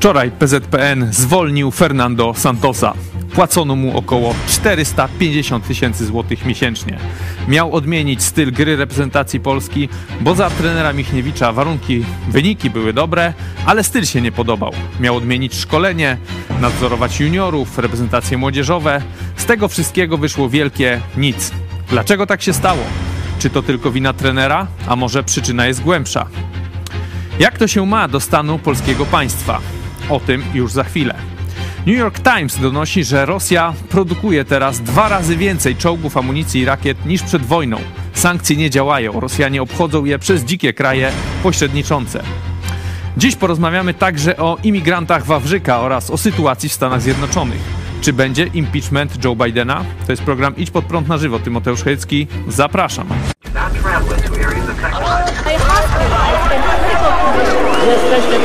Wczoraj PZPN zwolnił Fernando Santosa. Płacono mu około 450 tysięcy złotych miesięcznie. Miał odmienić styl gry reprezentacji Polski, bo za trenera Michniewicza warunki, wyniki były dobre, ale styl się nie podobał. Miał odmienić szkolenie, nadzorować juniorów, reprezentacje młodzieżowe. Z tego wszystkiego wyszło wielkie nic. Dlaczego tak się stało? Czy to tylko wina trenera, a może przyczyna jest głębsza? Jak to się ma do stanu polskiego państwa? O tym już za chwilę. New York Times donosi, że Rosja produkuje teraz dwa razy więcej czołgów, amunicji i rakiet niż przed wojną. Sankcje nie działają, Rosjanie obchodzą je przez dzikie kraje pośredniczące. Dziś porozmawiamy także o imigrantach Wawrzyka oraz o sytuacji w Stanach Zjednoczonych. Czy będzie impeachment Joe Bidena? To jest program Idź pod prąd na żywo. Tymoteusz Chojecki, zapraszam.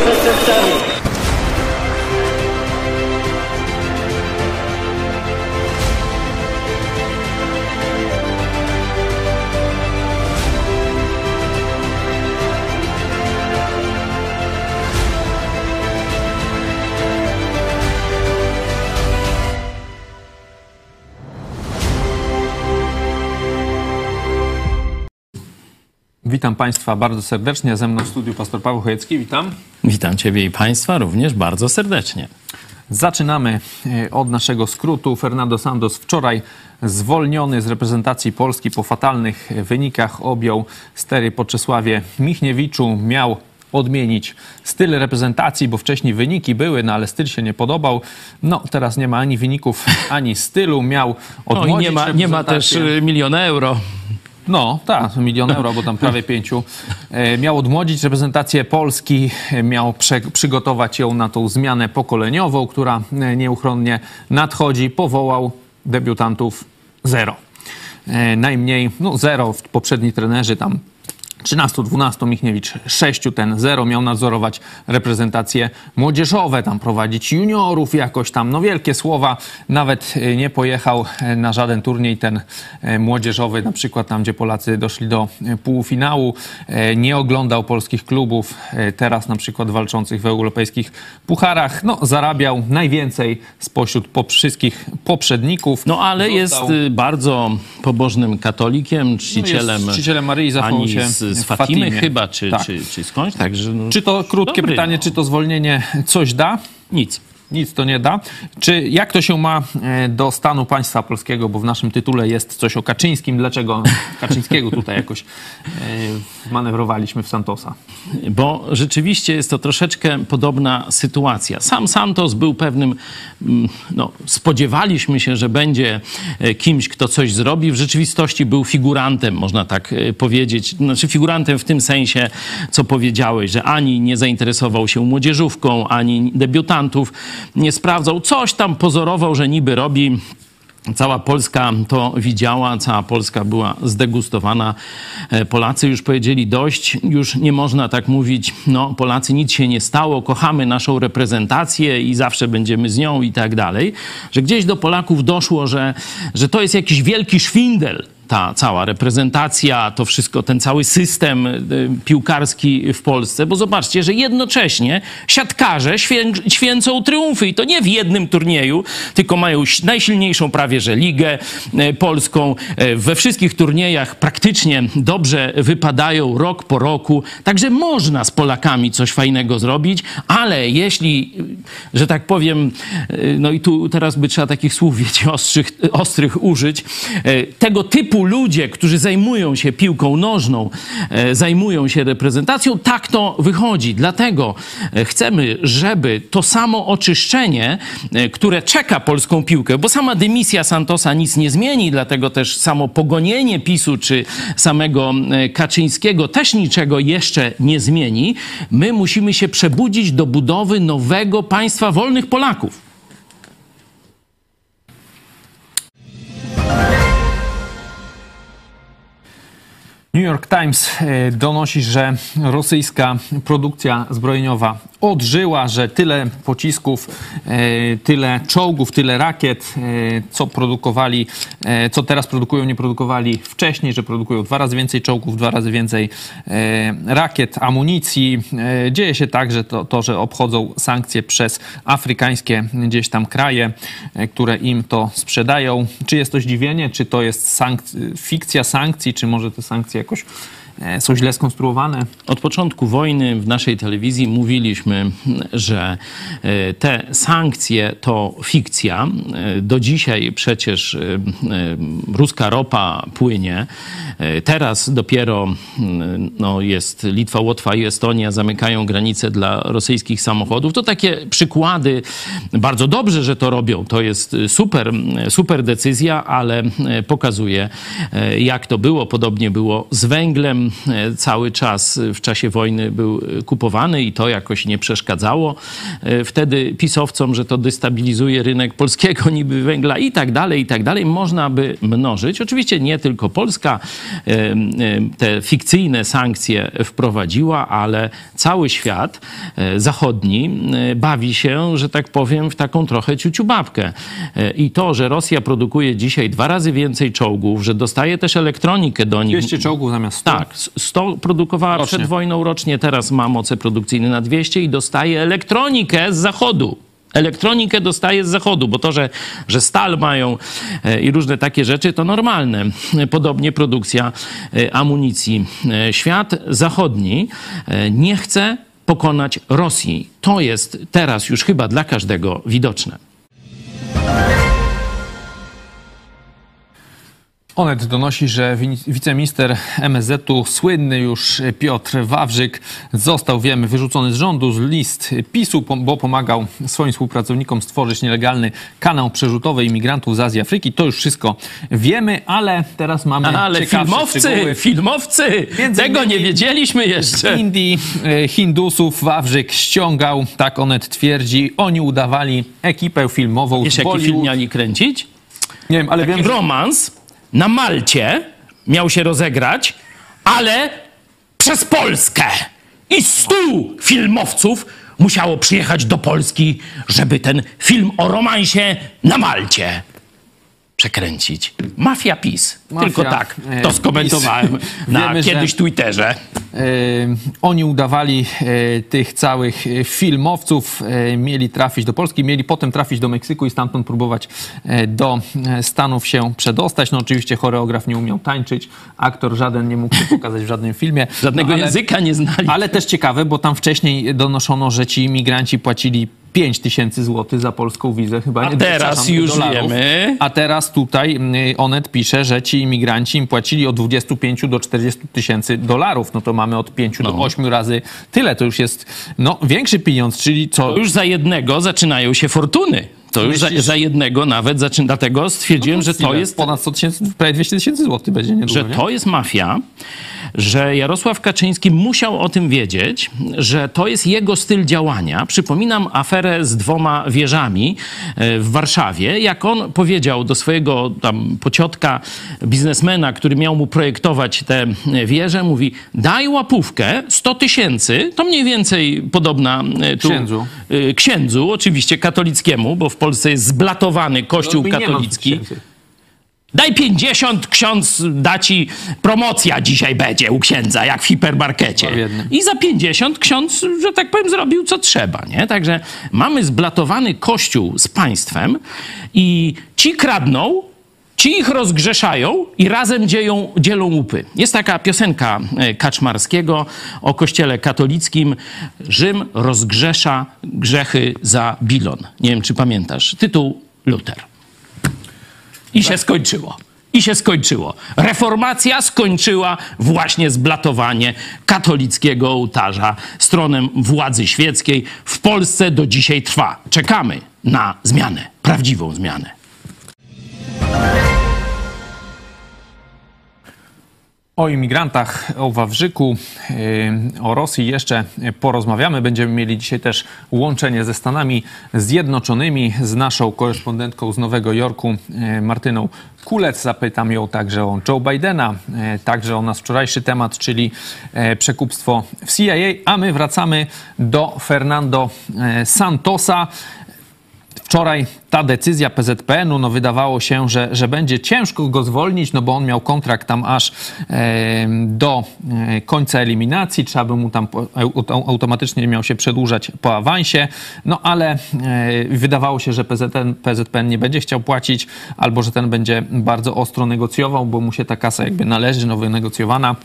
Przestępcami. Witam Państwa bardzo serdecznie. Ze mną w studiu pastor Paweł Chojecki. Witam. Witam Ciebie i Państwa również bardzo serdecznie. Zaczynamy e, od naszego skrótu. Fernando Santos wczoraj zwolniony z reprezentacji Polski po fatalnych wynikach objął stery po Czesławie Michniewiczu. Miał odmienić styl reprezentacji, bo wcześniej wyniki były, no ale styl się nie podobał. No teraz nie ma ani wyników, ani stylu. Miał odmłodzić No i nie ma, nie ma też y, miliona euro. No, tak, milion euro, bo tam prawie pięciu. E, Miał odmłodzić reprezentację Polski, e, miał przygotować ją na tą zmianę pokoleniową, która e, nieuchronnie nadchodzi. Powołał debiutantów zero. Najmniej, no zero, poprzedni trenerzy tam 13-12 Michniewicz 6 ten 0 miał nadzorować reprezentacje młodzieżowe, tam prowadzić juniorów jakoś tam, no wielkie słowa, nawet e, nie pojechał e, na żaden turniej ten e, młodzieżowy, na przykład tam, gdzie Polacy doszli do półfinału, nie oglądał polskich klubów, teraz na przykład walczących w europejskich pucharach, no zarabiał najwięcej spośród po wszystkich poprzedników. No ale jest Został- y, bardzo pobożnym katolikiem, czcicielem, jest czcicielem Maryi, zachował ani się z, Fatimy Fatimie. chyba, czy, Tak. czy, czy skądś, także no, Czy to krótkie Dobry, pytanie, no. czy to zwolnienie coś da? nic. Nic to nie da. Czy jak to się ma e, do stanu państwa polskiego, bo w naszym tytule jest coś o Kaczyńskim. Dlaczego Kaczyńskiego tutaj jakoś e, manewrowaliśmy w Santosa? Bo rzeczywiście jest to troszeczkę podobna sytuacja. Sam Santos był pewnym, mm, no, spodziewaliśmy się, że będzie e, kimś, kto coś zrobi. W rzeczywistości był figurantem, można tak powiedzieć. Znaczy figurantem w tym sensie, co powiedziałeś, że ani nie zainteresował się młodzieżówką, ani debiutantów nie sprawdzał. Coś tam pozorował, że niby robi. Cała Polska to widziała, cała Polska była zdegustowana. E, Polacy już powiedzieli dość, już nie można tak mówić, no Polacy nic się nie stało, kochamy naszą reprezentację i zawsze będziemy z nią i tak dalej. Że gdzieś do Polaków doszło, że, że to jest jakiś wielki szwindel ta cała reprezentacja, to wszystko, ten cały system y, piłkarski w Polsce, bo zobaczcie, że jednocześnie siatkarze świę, święcą triumfy i to nie w jednym turnieju, tylko mają najsilniejszą prawie że ligę y, polską. Y, We wszystkich turniejach praktycznie dobrze wypadają rok po roku, także można z Polakami coś fajnego zrobić, ale jeśli, że tak powiem, no i tu teraz by trzeba takich słów, wiecie, ostrych, ostrych użyć, tego typu ludzie, którzy zajmują się piłką nożną, e, zajmują się reprezentacją, tak to wychodzi. Dlatego e, chcemy, żeby to samo oczyszczenie, e, które czeka polską piłkę, bo sama dymisja Santosa nic nie zmieni, dlatego też samo pogonienie PiSu czy samego Kaczyńskiego też niczego jeszcze nie zmieni. My musimy się przebudzić do budowy nowego państwa wolnych Polaków. New York Times e, donosi, że rosyjska produkcja zbrojeniowa odżyła, że tyle pocisków, e, tyle czołgów, tyle rakiet, e, co produkowali, co teraz produkują, nie produkowali wcześniej, że produkują dwa razy więcej czołgów, dwa razy więcej rakiet, amunicji. Dzieje się tak, że to, to że obchodzą sankcje przez afrykańskie gdzieś tam kraje, które im to sprzedają. Czy jest to zdziwienie, czy to jest sankc- fikcja sankcji, czy może te sankcje jakoś E, są źle skonstruowane? Od początku wojny w naszej telewizji mówiliśmy, że e, te sankcje to fikcja. E, do dzisiaj przecież ruska ropa płynie. Teraz dopiero no, jest Litwa, Łotwa i Estonia zamykają granice dla rosyjskich samochodów. To takie przykłady. Bardzo dobrze, że to robią. To jest super, super decyzja, ale pokazuje, jak to było. Podobnie było z węglem E, cały czas w czasie wojny był kupowany i to jakoś nie przeszkadzało e, wtedy pisowcom, że to destabilizuje rynek polskiego niby węgla i tak dalej, i tak dalej. Można by mnożyć. Oczywiście nie tylko Polska e, te fikcyjne sankcje wprowadziła, ale cały świat zachodni bawi się, że tak powiem, w taką trochę ciuciubabkę. I to, że Rosja produkuje dzisiaj dwa razy więcej czołgów, że dostaje też elektronikę do nich. 200 czołgów zamiast 100. Tak, 100 produkowała rocznie. przed wojną rocznie, teraz ma moce produkcyjne na 200 i dostaje elektronikę z zachodu elektronikę dostaje z zachodu, bo to, że, że stal mają e, i różne takie rzeczy, to normalne. Podobnie produkcja e, amunicji. E, świat zachodni nie chce pokonać Rosji. To jest teraz już chyba dla każdego widoczne. Onet donosi, że wiceminister MSZ-u, słynny już Piotr Wawrzyk, został, wiemy, wyrzucony z rządu z list PiSu, bo pomagał swoim współpracownikom stworzyć nielegalny kanał przerzutowy imigrantów z Azji Afryki. To już wszystko wiemy, ale teraz mamy Ale filmowcy, szczegóły. filmowcy, Między tego nie wiedzieliśmy jeszcze. Indii e, Hindusów Wawrzyk ściągał, tak Onet twierdzi. Oni udawali ekipę filmową Wiesz, jaki film mieli kręcić? Nie wiem, ale Taki wiem, romans na Malcie miał się rozegrać, ale przez Polskę. I stu filmowców musiało przyjechać do Polski, żeby ten film o romansie na Malcie przekręcić. Mafia PiS. Mafia, Tylko tak e, to skomentowałem PiS. na Wiemy, kiedyś że, Twitterze. E, oni udawali e, tych całych e, filmowców, e, mieli trafić do Polski, mieli potem trafić do Meksyku i stamtąd próbować e, do Stanów się przedostać. No oczywiście choreograf nie umiał tańczyć, aktor żaden nie mógł się pokazać w żadnym filmie. Żadnego no, ale, języka nie znali. Ale też ciekawe, bo tam wcześniej donoszono, że ci imigranci płacili 5 tysięcy złotych za polską wizę chyba. A nie, teraz już dolarów. wiemy. A teraz tutaj y, Onet pisze, że ci imigranci im płacili od 25 do 40 tysięcy dolarów. No to mamy od 5 no. do 8 razy tyle. To już jest no, większy pieniądz, czyli co... To już za jednego zaczynają się fortuny. To już za, za, jednego nawet zaczyna. Dlatego stwierdziłem, no to że to jest. Ponad 100 tysięcy, prawie 200 tysięcy złotych będzie niedługo, Że nie? to jest mafia, że Jarosław Kaczyński musiał o tym wiedzieć, że to jest jego styl działania. Przypominam aferę z dwoma wieżami e, w Warszawie. Jak on powiedział do swojego tam pociotka, biznesmena, który miał mu projektować te wieże, mówi: daj łapówkę 100 tysięcy, to mniej więcej podobna e, tu, księdzu. E, księdzu, oczywiście katolickiemu, bo w Polsce jest zblatowany kościół no, katolicki. Daj 50, ksiądz da ci promocja dzisiaj będzie u księdza, jak w hipermarkecie. I za 50 ksiądz, że tak powiem, zrobił co trzeba, nie? Także mamy zblatowany kościół z państwem i ci kradną, ci ich rozgrzeszają i razem dzieją, dzielą łupy. Jest taka piosenka e, Kaczmarskiego o kościele katolickim. Rzym rozgrzesza grzechy za bilon. Nie wiem, czy pamiętasz. Tytuł Luter. I się skończyło. I się skończyło. Reformacja skończyła właśnie zblatowanie katolickiego ołtarza stronę władzy świeckiej. W Polsce do dzisiaj trwa. Czekamy na zmianę, prawdziwą zmianę. O imigrantach, o Wawrzyku, yy, o Rosji jeszcze porozmawiamy. Będziemy mieli dzisiaj też łączenie ze Stanami Zjednoczonymi z naszą korespondentką z Nowego Jorku, yy, Martyną Kulec. Zapytam ją także o Joe Bidena, yy, także o nasz wczorajszy temat, czyli przekupstwo w CIA. A my wracamy do Fernando Santosa. Wczoraj ta decyzja PZPN-u, no wydawało się, że, że będzie ciężko go zwolnić, no bo on miał kontrakt tam aż do e, końca eliminacji, trzeba by mu tam automatycznie miał się przedłużać po awansie, no ale e, wydawało się, że PZPN, PZPN nie będzie chciał płacić, albo że ten będzie bardzo ostro negocjował, bo mu się ta kasa jakby należy, no wynegocjowana.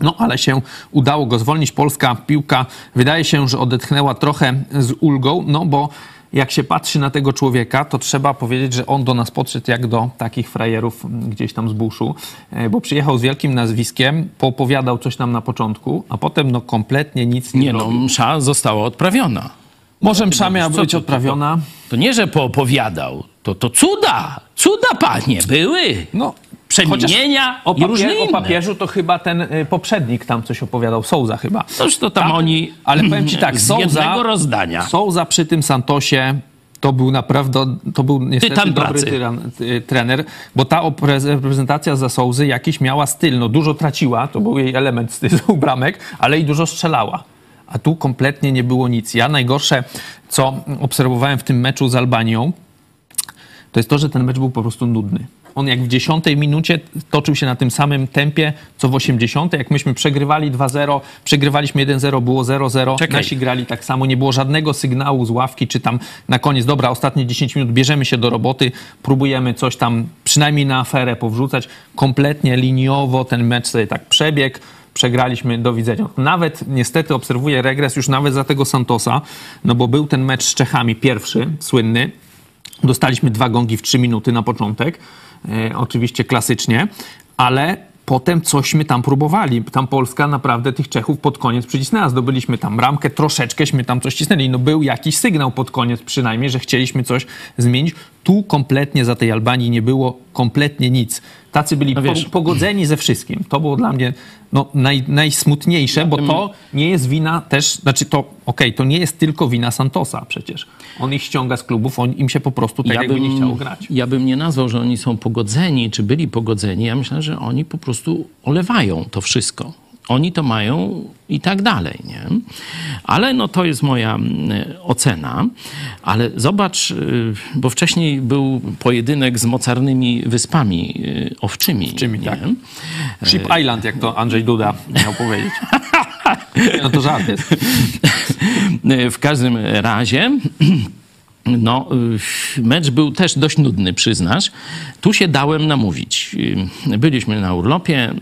No, ale się udało go zwolnić. Polska piłka wydaje się, że odetchnęła trochę z ulgą, no bo jak się patrzy na tego człowieka, to trzeba powiedzieć, że on do nas podszedł jak do takich frajerów gdzieś tam z buszu, e, bo przyjechał z wielkim nazwiskiem, poopowiadał coś nam na początku, a potem no kompletnie nic nie Nie no, msza została odprawiona. Może msza miała być odprawiona? To, to, to nie, że poopowiadał, to, to cuda, cuda panie były. No, przemienienia o, papier, i różne o papieżu to chyba ten y, poprzednik tam coś opowiadał, Souza chyba. Toż to tam, tam oni Ale powiem ci tak, z Souza, rozdania. Souza przy tym Santosie to był naprawdę, to był niestety Tytan dobry tyran, ty, trener, bo ta reprezentacja za Souzy jakiś miała styl, no dużo traciła, to był jej element stylu bramek, ale i dużo strzelała. A tu kompletnie nie było nic. Ja najgorsze, co obserwowałem w tym meczu z Albanią, to jest to, że ten mecz był po prostu nudny on jak w 10 minucie toczył się na tym samym tempie, co w 80. Jak myśmy przegrywali 2-0, przegrywaliśmy 1-0, było 0-0, nasi grali tak samo, nie było żadnego sygnału z ławki, czy tam na koniec, dobra, ostatnie 10 minut, bierzemy się do roboty, próbujemy coś tam przynajmniej na aferę powrzucać. Kompletnie liniowo ten mecz sobie tak przebiegł przegraliśmy, do widzenia. Nawet niestety obserwuję regres już nawet za tego Santosa, no bo był ten mecz z Czechami pierwszy, słynny. Dostaliśmy dwa gongi w trzy minuty na początek. E, oczywiście klasycznie, ale potem cośmy tam próbowali. Tam Polska naprawdę tych Czechów pod koniec przycisnęła. Zdobyliśmy tam ramkę, troszeczkęśmy tam coś cisnęli. No był jakiś sygnał pod koniec przynajmniej, że chcieliśmy coś zmienić. Tu kompletnie za tej Albanii nie było kompletnie nic. Tacy byli no pogodzeni ze wszystkim. To było dla mnie no, naj, najsmutniejsze, bo to nie jest wina też, znaczy to, okej, okay, to nie jest tylko wina Santosa przecież. On ich ściąga z klubów, on, im się po prostu tak ja jakby bym, nie chciało grać. Ja bym nie nazwał, że oni są pogodzeni, czy byli pogodzeni. Ja myślę, że oni po prostu olewają to wszystko oni to mają i tak dalej, nie? Ale no to jest moja mm, ocena. Ale zobacz, y, bo wcześniej był pojedynek z mocarnymi wyspami y, owczymi. Owczymi, tak. Ship Island, jak to Andrzej Duda miał powiedzieć. No to żart jest. W każdym razie no, y, mecz był też dość nudny, przyznasz. Tu się dałem namówić. Y, byliśmy na urlopie.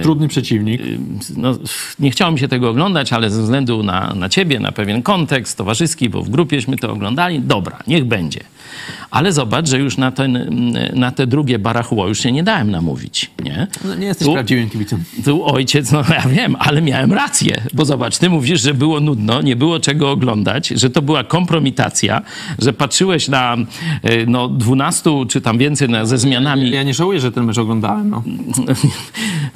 Y, Trudny przeciwnik. No, nie chciało mi się tego oglądać, ale ze względu na, na ciebie, na pewien kontekst towarzyski, bo w grupieśmy to oglądali, dobra, niech będzie. Ale zobacz, że już na, ten, na te drugie barachło już się nie dałem namówić. Nie, no, nie jesteś tu, prawdziwym kibicem. Tu ojciec, no ja wiem, ale miałem rację. Bo zobacz, ty mówisz, że było nudno, nie było czego oglądać, że to była kompromitacja, że patrzyłeś na e, no, 12 czy tam więcej na, ze zmianami. Ja nie żałuję, że ten mecz oglądałem. No,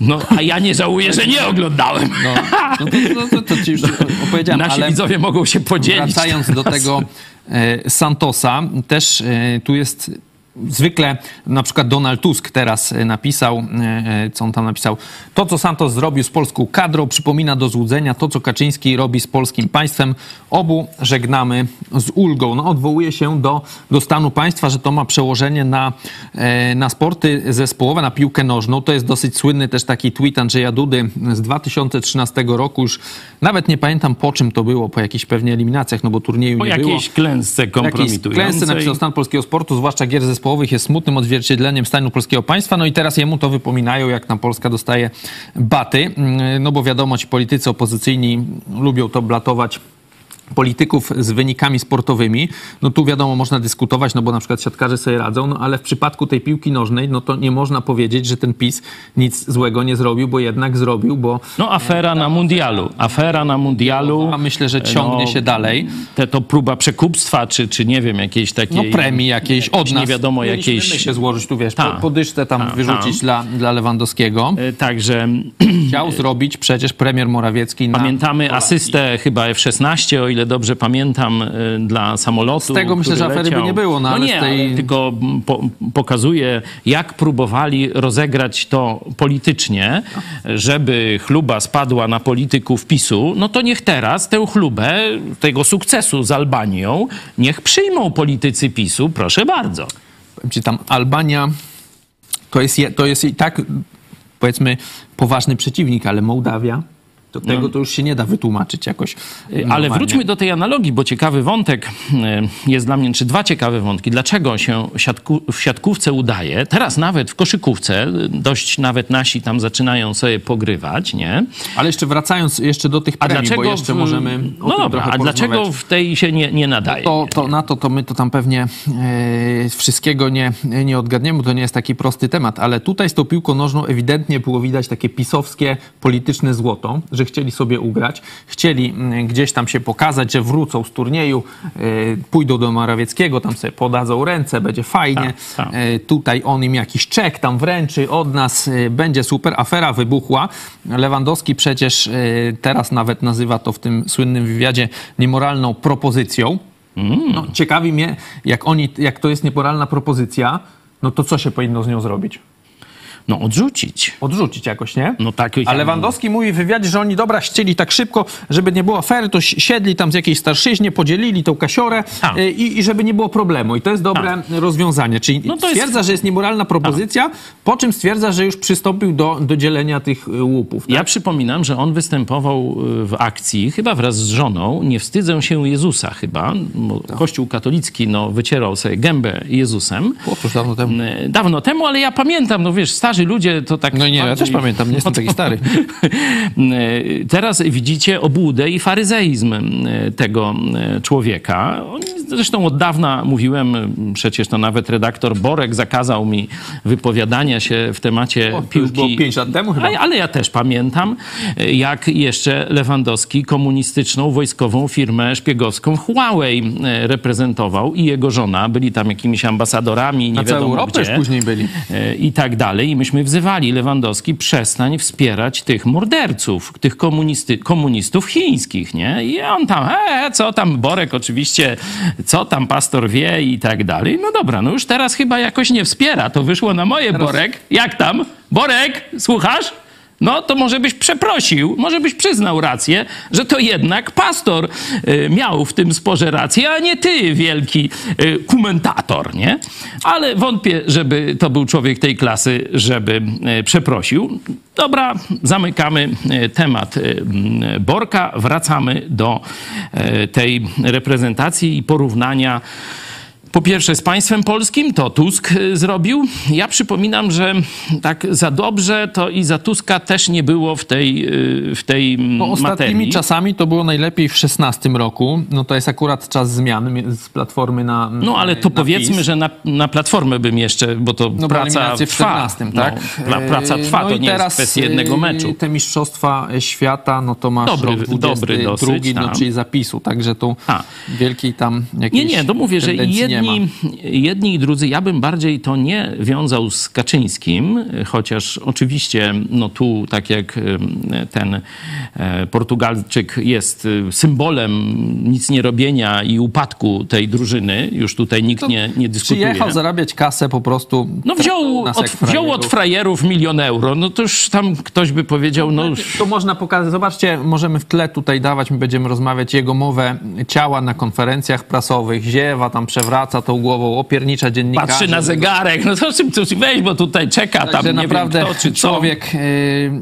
no a ja nie żałuję, że nie oglądałem. No, no to, to, to, ci już opowiedziałem. Nasi ale widzowie mogą się podzielić. Wracając do tego Santosa, też e, tu jest Zwykle na przykład Donald Tusk teraz e, napisał, e, e, co on tam napisał, to co Santos zrobił z polską kadrą przypomina do złudzenia to, co Kaczyński robi z polskim państwem. Obu żegnamy z ulgą. No, odwołuje się do, do stanu państwa, że to ma przełożenie na, na sporty zespołowe, na piłkę nożną. To jest dosyć słynny też taki tweet Andrzeja Dudy z 2013 roku. Już nawet nie pamiętam po czym to było, po jakichś pewnie eliminacjach, no bo turnieju po nie było. Po jakiejś klęsce kompromitującej. klęsce napisał stan polskiego sportu, zwłaszcza gier zespołowych jest smutnym odzwierciedleniem stanu polskiego państwa, no i teraz jemu to wypominają, jak tam Polska dostaje baty, mm, no bo wiadomo, ci politycy opozycyjni lubią to blatować polityków z wynikami sportowymi, no tu wiadomo, można dyskutować, no bo na przykład siatkarze sobie radzą, no ale w przypadku tej piłki nożnej, no to nie można powiedzieć, że ten PiS nic złego nie zrobił, bo jednak zrobił, bo No afera na mundialu. Afera na mundialu. a myślę, że ciągnie No, się dalej. Te to próba przekupstwa, czy, czy nie wiem, jakiejś No takiej... premii jakiejś od jakiejś nas. Nie wiadomo, Mieliśmy jakiejś... się złożyć tu, wiesz, Ta. tam Ta, wyrzucić ta. Dla, dla Lewandowskiego. E, Także Chciał zrobić przecież premier Morawiecki pamiętamy asystę chyba F-16, o ile dobrze pamiętam, e, dla samolotu. Z tego myślę, że afery by nie było, no ale nie, tej- tylko po, pokazuje, jak próbowali rozegrać to politycznie, żeby chluba spadła na polityków PiSu, no to niech teraz tę chlubę tego sukcesu z Albanią, niech przyjmą politycy PiSu, proszę bardzo. powiem ci tam, Albania to jest, je- to jest i tak, powiedzmy, poważny przeciwnik, ale Mołdawia, to tego to już się nie da wytłumaczyć jakoś. Ale normalnie. wróćmy do tej analogii, bo ciekawy wątek y, jest dla mnie, czy dwa ciekawe wątki. Dlaczego się siatku, w siatkówce udaje? Teraz nawet w koszykówce, y, dość nawet nasi tam zaczynają sobie pogrywać, nie? Ale jeszcze wracając jeszcze do tych A premii, dlaczego... bo jeszcze w- możemy No dobra, a dlaczego w tej się nie, nie nadaje? To, to, na to, to my to tam pewnie e, wszystkiego nie, nie odgadniemy, to nie jest taki prosty temat, ale tutaj z tą piłką nożną ewidentnie było widać takie pisowskie polityczne złoto, że chcieli sobie ugrać, chcieli mm, gdzieś tam się pokazać, że wrócą z turnieju, e, pójdą do Morawieckiego, tam sobie podadzą ręce, będzie fajnie, Tak, tak. E, tutaj on im jakiś czek tam wręczy od nas, e, będzie super, afera wybuchła. Lewandowski przecież teraz nawet nazywa to w tym słynnym wywiadzie niemoralną propozycją. No, ciekawi mnie, jak, oni, jak to jest niemoralna propozycja, no to co się powinno z nią zrobić? No odrzucić. Odrzucić jakoś, nie? No tak, A ja- Lewandowski mówi w wywiadzie, że oni dobra chcieli tak szybko, żeby nie było afery, to siedli tam z jakiejś starszyźnie, podzielili tą kasiorę Tak. y, i, i żeby nie było problemu. I to jest dobre rozwiązanie. Czyli No to jest- stwierdza, że jest niemoralna propozycja, po czym stwierdza, że już przystąpił do, do dzielenia tych y, łupów. Tak? Ja przypominam, że on występował y, w akcji, chyba wraz z żoną, Nie wstydzę się Jezusa chyba, bo Tak. Kościół katolicki no, wycierał sobie gębę Jezusem. Otóż dawno temu. E, Dawno temu, ale ja pamiętam, no wiesz, starzy ludzie to tak... No nie, ja też pamiętam, nie jestem taki stary. Teraz widzicie obłudę i faryzeizm e, tego e, człowieka. On, zresztą od dawna mówiłem, przecież to nawet redaktor Borek zakazał mi wypowiadania się w temacie O, to już piłki. było pięć lat temu chyba. Ale ja też pamiętam, e, jak jeszcze Lewandowski komunistyczną wojskową firmę szpiegowską Huawei reprezentował i jego żona byli tam jakimiś ambasadorami, nie Na całą wiadomo Europę już gdzie później byli. i tak dalej. I myśmy wzywali Lewandowski, przestań wspierać tych morderców, tych komunisty, komunistów chińskich, nie? I on tam, e, co tam, Borek oczywiście, co tam pastor wie i tak dalej. No dobra, no już teraz chyba jakoś nie wspiera. To wyszło na moje, Borek. Jak tam? Borek, słuchasz? No to może byś przeprosił, może byś przyznał rację, że to jednak pastor y, miał w tym sporze rację, a nie ty, wielki y, komentator, nie? Ale wątpię, żeby to był człowiek tej klasy, żeby y, przeprosił. Dobra, zamykamy temat mm, Borka, wracamy do tej reprezentacji i porównania po pierwsze z państwem polskim, to Tusk y, zrobił. Ja przypominam, że tak za dobrze to i za Tuska też nie było w tej, y, w tej mm, No, ostatnimi materii. czasami to było najlepiej w 16 roku. No to jest akurat czas zmian mi- z Platformy na No ale to powiedzmy, PiS. że na, na Platformę bym jeszcze, bo to No, praca w trwa. 14, tak? No, pra- praca trwa, No to nie teraz, jest kwestia jednego y, meczu. Te mistrzostwa świata, no to masz Dobry- rok 22, dobry dosyć, no, tak. czyli zapisu, także tu A. wielkiej tam Nie, jakiejś nie, to mówię, że nie ma. Jedni, jedni i drudzy, ja bym bardziej to nie wiązał z Kaczyńskim, chociaż oczywiście no tu, tak jak ten e, Portugalczyk jest y, symbolem nic nie robienia i upadku tej drużyny, już tutaj nikt nie, nie dyskutuje. Przyjechał zarabiać kasę po prostu. No wziął od, jak wziął od frajerów. frajerów milion euro, no to już tam ktoś by powiedział, no To można pokazać. Zobaczcie, możemy w tle tutaj dawać, my będziemy rozmawiać jego mowę ciała na konferencjach prasowych, ziewa, tam przewraca tą głową, opiernicza dziennikarzy. Patrzy na zegarek, no to czym coś weź, bo tutaj czeka tam, Także nie naprawdę wiem kto, czy co. człowiek yy,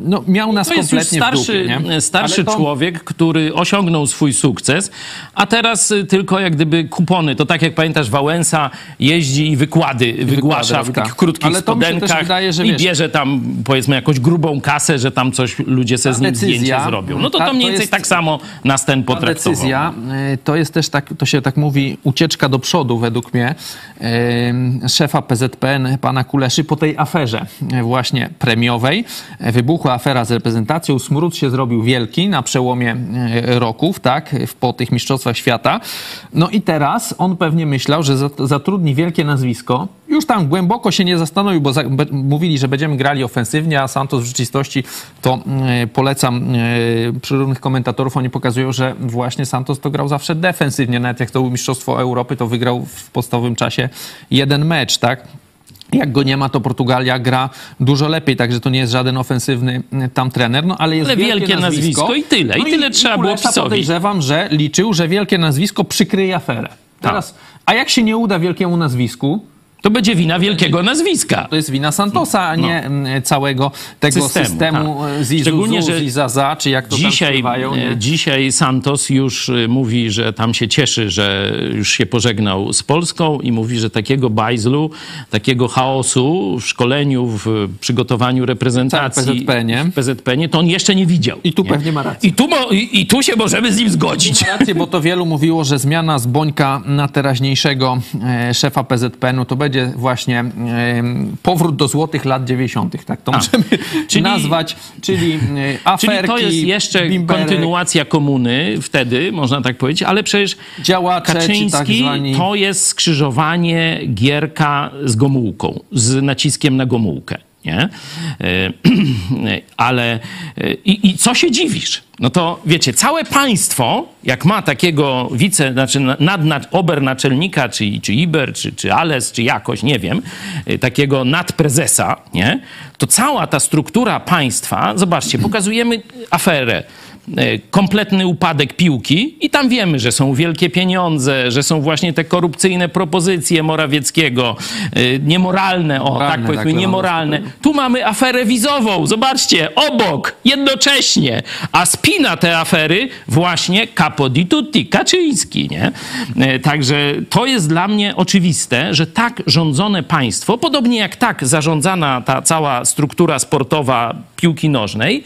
no, miał nas To jest już kompletnie starszy, dupie, nie? starszy to- człowiek, który osiągnął swój sukces, a teraz y, tylko jak gdyby kupony. To tak jak pamiętasz, Wałęsa jeździ i wykłady wygłasza robi, w takich tak. krótkich Ale spodenkach wydaje, i wiesz- bierze tam powiedzmy jakąś grubą kasę, że tam coś ludzie se z nim decyzja, zdjęcie zrobią. No to to mniej więcej jest- tak samo nas ten potraktował. decyzja y, to jest też tak, to się tak mówi, ucieczka do przodu według mnie y, szefa PZPN, pana Kuleszy, po tej aferze y, właśnie premiowej. Y, Wybuchła afera z reprezentacją, smród się zrobił wielki na przełomie y, roków, tak, po tych mistrzostwach świata. No i teraz on pewnie myślał, że zat- zatrudni wielkie nazwisko. Już tam głęboko się nie zastanowił, bo za, be, mówili, że będziemy grali ofensywnie, a Santos w rzeczywistości to y, polecam y, różnych komentatorów, oni pokazują, że właśnie Santos to grał zawsze defensywnie. Nawet jak to było Mistrzostwo Europy, to wygrał w podstawowym czasie jeden mecz, tak? Jak go nie ma, to Portugalia gra dużo lepiej, także to nie jest żaden ofensywny y, tam trener, no ale jest Ale wielkie nazwisko i tyle. I tyle trzeba było PiSowi. podejrzewam, że liczył, że wielkie nazwisko przykryje aferę. Teraz, a jak się nie uda wielkiemu nazwisku, To będzie wina wielkiego nazwiska. to jest wina Santosa, a nie mm, całego tego Systemu, systemu, tak. Zizuzu, Szczególnie, że Zizaza, czy jak to Dzisiaj, e, nie? dzisiaj Santos już e, mówi, że tam się cieszy, że już się pożegnał z Polską i mówi, że takiego bajzlu, takiego chaosu w szkoleniu, w przygotowaniu reprezentacji Tak, w PZPN-ie. w PZPN-ie, to on jeszcze nie widział. I tu nie? pewnie ma rację. I tu, mo, i, I tu się możemy z nim zgodzić. Ma rację, bo to wielu mówiło, że zmiana z Bońka na teraźniejszego e, szefa PZPN-u to będzie właśnie e, powrót do złotych lat 90. Tak to możemy czyli- nazwać, czyli aferki, Czyli to jest jeszcze bimberek, kontynuacja komuny wtedy, można tak powiedzieć, ale przecież Działacze, tak Kaczyński zwani... to jest skrzyżowanie Gierka z Gomułką, z naciskiem na Gomułkę. Nie? E, Ale e, i, i co się dziwisz? No to wiecie, całe państwo, jak ma takiego wice, znaczy nad, nad obernaczelnika, czy, czy Iber, czy, czy Ales, czy jakoś, nie wiem, e, takiego nadprezesa, nie? To cała ta struktura państwa, zobaczcie, pokazujemy aferę kompletny upadek piłki i tam wiemy, że są wielkie pieniądze, że są właśnie te korupcyjne propozycje Morawieckiego, e, niemoralne, o Moralne, tak powiedzmy, tak, niemoralne. Tu mamy aferę wizową, zobaczcie, obok, jednocześnie, a spina te afery właśnie capo di tutti, Kaczyński, nie? E, Także to jest dla mnie oczywiste, że tak rządzone państwo, podobnie jak tak zarządzana ta cała struktura sportowa piłki nożnej,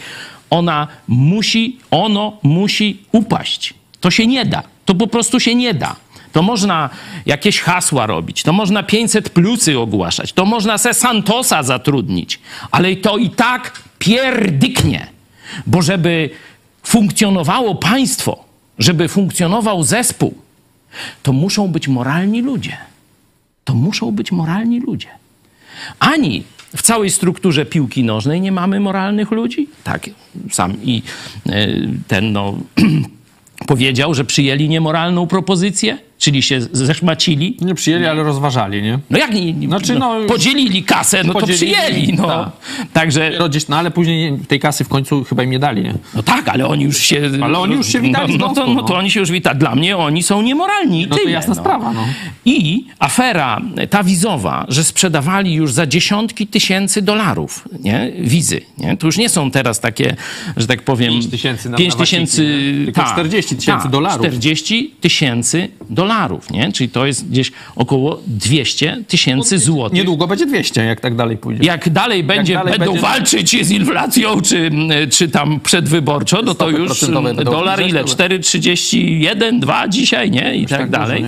ona musi, ono musi upaść. To się nie da. To po prostu się nie da. To można jakieś hasła robić, to można 500 plusy ogłaszać, to można se Santosa zatrudnić, ale to i tak pierdyknie. Bo żeby funkcjonowało państwo, żeby funkcjonował zespół, to muszą być moralni ludzie. To muszą być moralni ludzie. Ani w całej strukturze piłki nożnej nie mamy moralnych ludzi. Tak, sam i e, ten no, powiedział, że przyjęli niemoralną propozycję, czyli się zeszmacili. Nie przyjęli, ale rozważali, nie? No jak nie, Znaczy, no, no, podzielili kasę, no podzielili, to przyjęli. No. tak. Także, no ale później tej kasy w końcu chyba im nie dali, nie? no tak, ale oni już się... Ale oni już się witali z no, no, to, no to no. oni się już witali. Dla mnie oni są niemoralni No to tyle, jasna sprawa, no. I afera ta wizowa, że sprzedawali już za dziesiątki tysięcy dolarów, nie? Wizy, nie? To już nie są teraz takie, że tak powiem... 5 tysięcy na- pięć na tysięcy... wakacje, nie? Tylko tak, 40 tysięcy dolarów. 40 tysięcy dolarów, nie? Czyli to jest gdzieś około 200 tysięcy złotych. Niedługo będzie 200, jak tak dalej pójdzie. Jak dalej będzie, dalej będą będzie- walczyć z inflacją, czy, czy tam przedwyborczo, no to już dolar ile? to- 4,31, 2 dzisiaj, nie? I tak, tak dużo, dalej.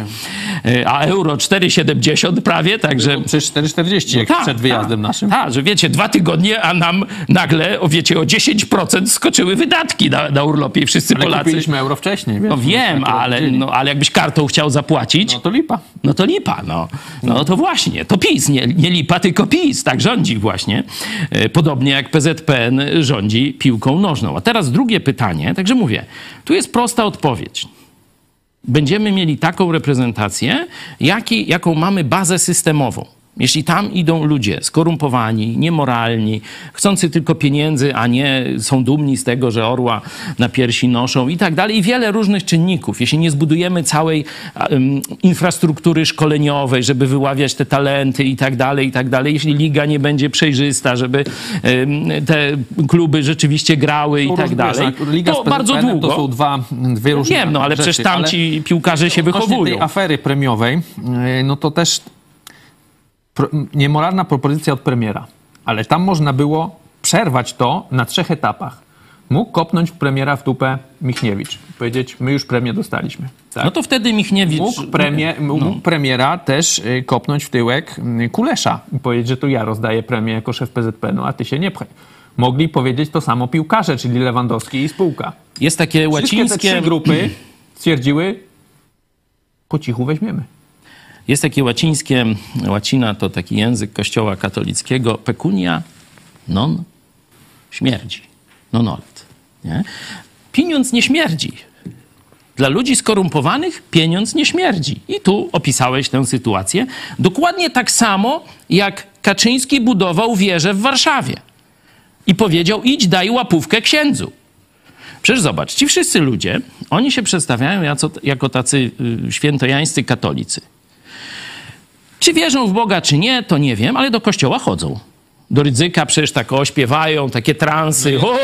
E, A euro 4,70 prawie, także... Przecież 4,40 jak przed wyjazdem tak, naszym. Tak, że wiecie, dwa tygodnie, a nam nagle, o wiecie, o 10% skoczyły wydatki na, na urlopie i wszyscy Ale Polacy... kupiliśmy euro wcześniej, wiesz? No wiem, Tak, ale, no, ale jakbyś kartą chciał zapłacić, No to lipa. no to lipa, no. No to właśnie, to PiS, nie, nie lipa, tylko PiS, tak rządzi właśnie. E, Podobnie jak PZPN rządzi piłką nożną. A teraz drugie pytanie, także mówię, tu jest prosta odpowiedź. Będziemy mieli taką reprezentację, jaki, jaką mamy bazę systemową. Jeśli tam idą ludzie skorumpowani, niemoralni, chcący tylko pieniędzy, a nie są dumni z tego, że orła na piersi noszą i tak dalej, i wiele różnych czynników, jeśli nie zbudujemy całej um, infrastruktury szkoleniowej, żeby wyławiać te talenty i tak dalej, i tak dalej, jeśli liga nie będzie przejrzysta, żeby um, te kluby rzeczywiście grały i tak dalej, Liga to bardzo długo. To są dwa, dwie różne Wiem, no ale rzeczy, przecież tam ci piłkarze się wychowują. tej afery premiowej, yy, no to też pro, niemoralna propozycja od premiera. Ale tam można było przerwać to na trzech etapach. Mógł kopnąć premiera w dupę Michniewicz. Powiedzieć, my już premię dostaliśmy. Tak? No to wtedy Michniewicz... Mógł, mógł premiera też y, kopnąć w tyłek y, Kulesza i powiedzieć, że to ja rozdaję premię jako szef PZP, no a ty się nie pchaj. Mogli powiedzieć to samo piłkarze, czyli Lewandowski i spółka. Jest takie Wszystkie te łacińskie... trzy grupy stwierdziły, po cichu weźmiemy. Jest takie łacińskie, łacina to taki język kościoła katolickiego, pecunia non śmierdzi, non olet. Nie? Pieniądz nie śmierdzi. Dla ludzi skorumpowanych pieniądz nie śmierdzi. I tu opisałeś tę sytuację. Dokładnie tak samo, jak Kaczyński budował wieżę w Warszawie. I powiedział, idź daj łapówkę księdzu. Przecież zobacz, ci wszyscy ludzie, oni się przedstawiają jako, tacy y, świętojańscy katolicy. Czy wierzą w Boga, czy nie, to nie wiem, ale do kościoła chodzą. Do ryzyka przecież tak ośpiewają, takie transy, o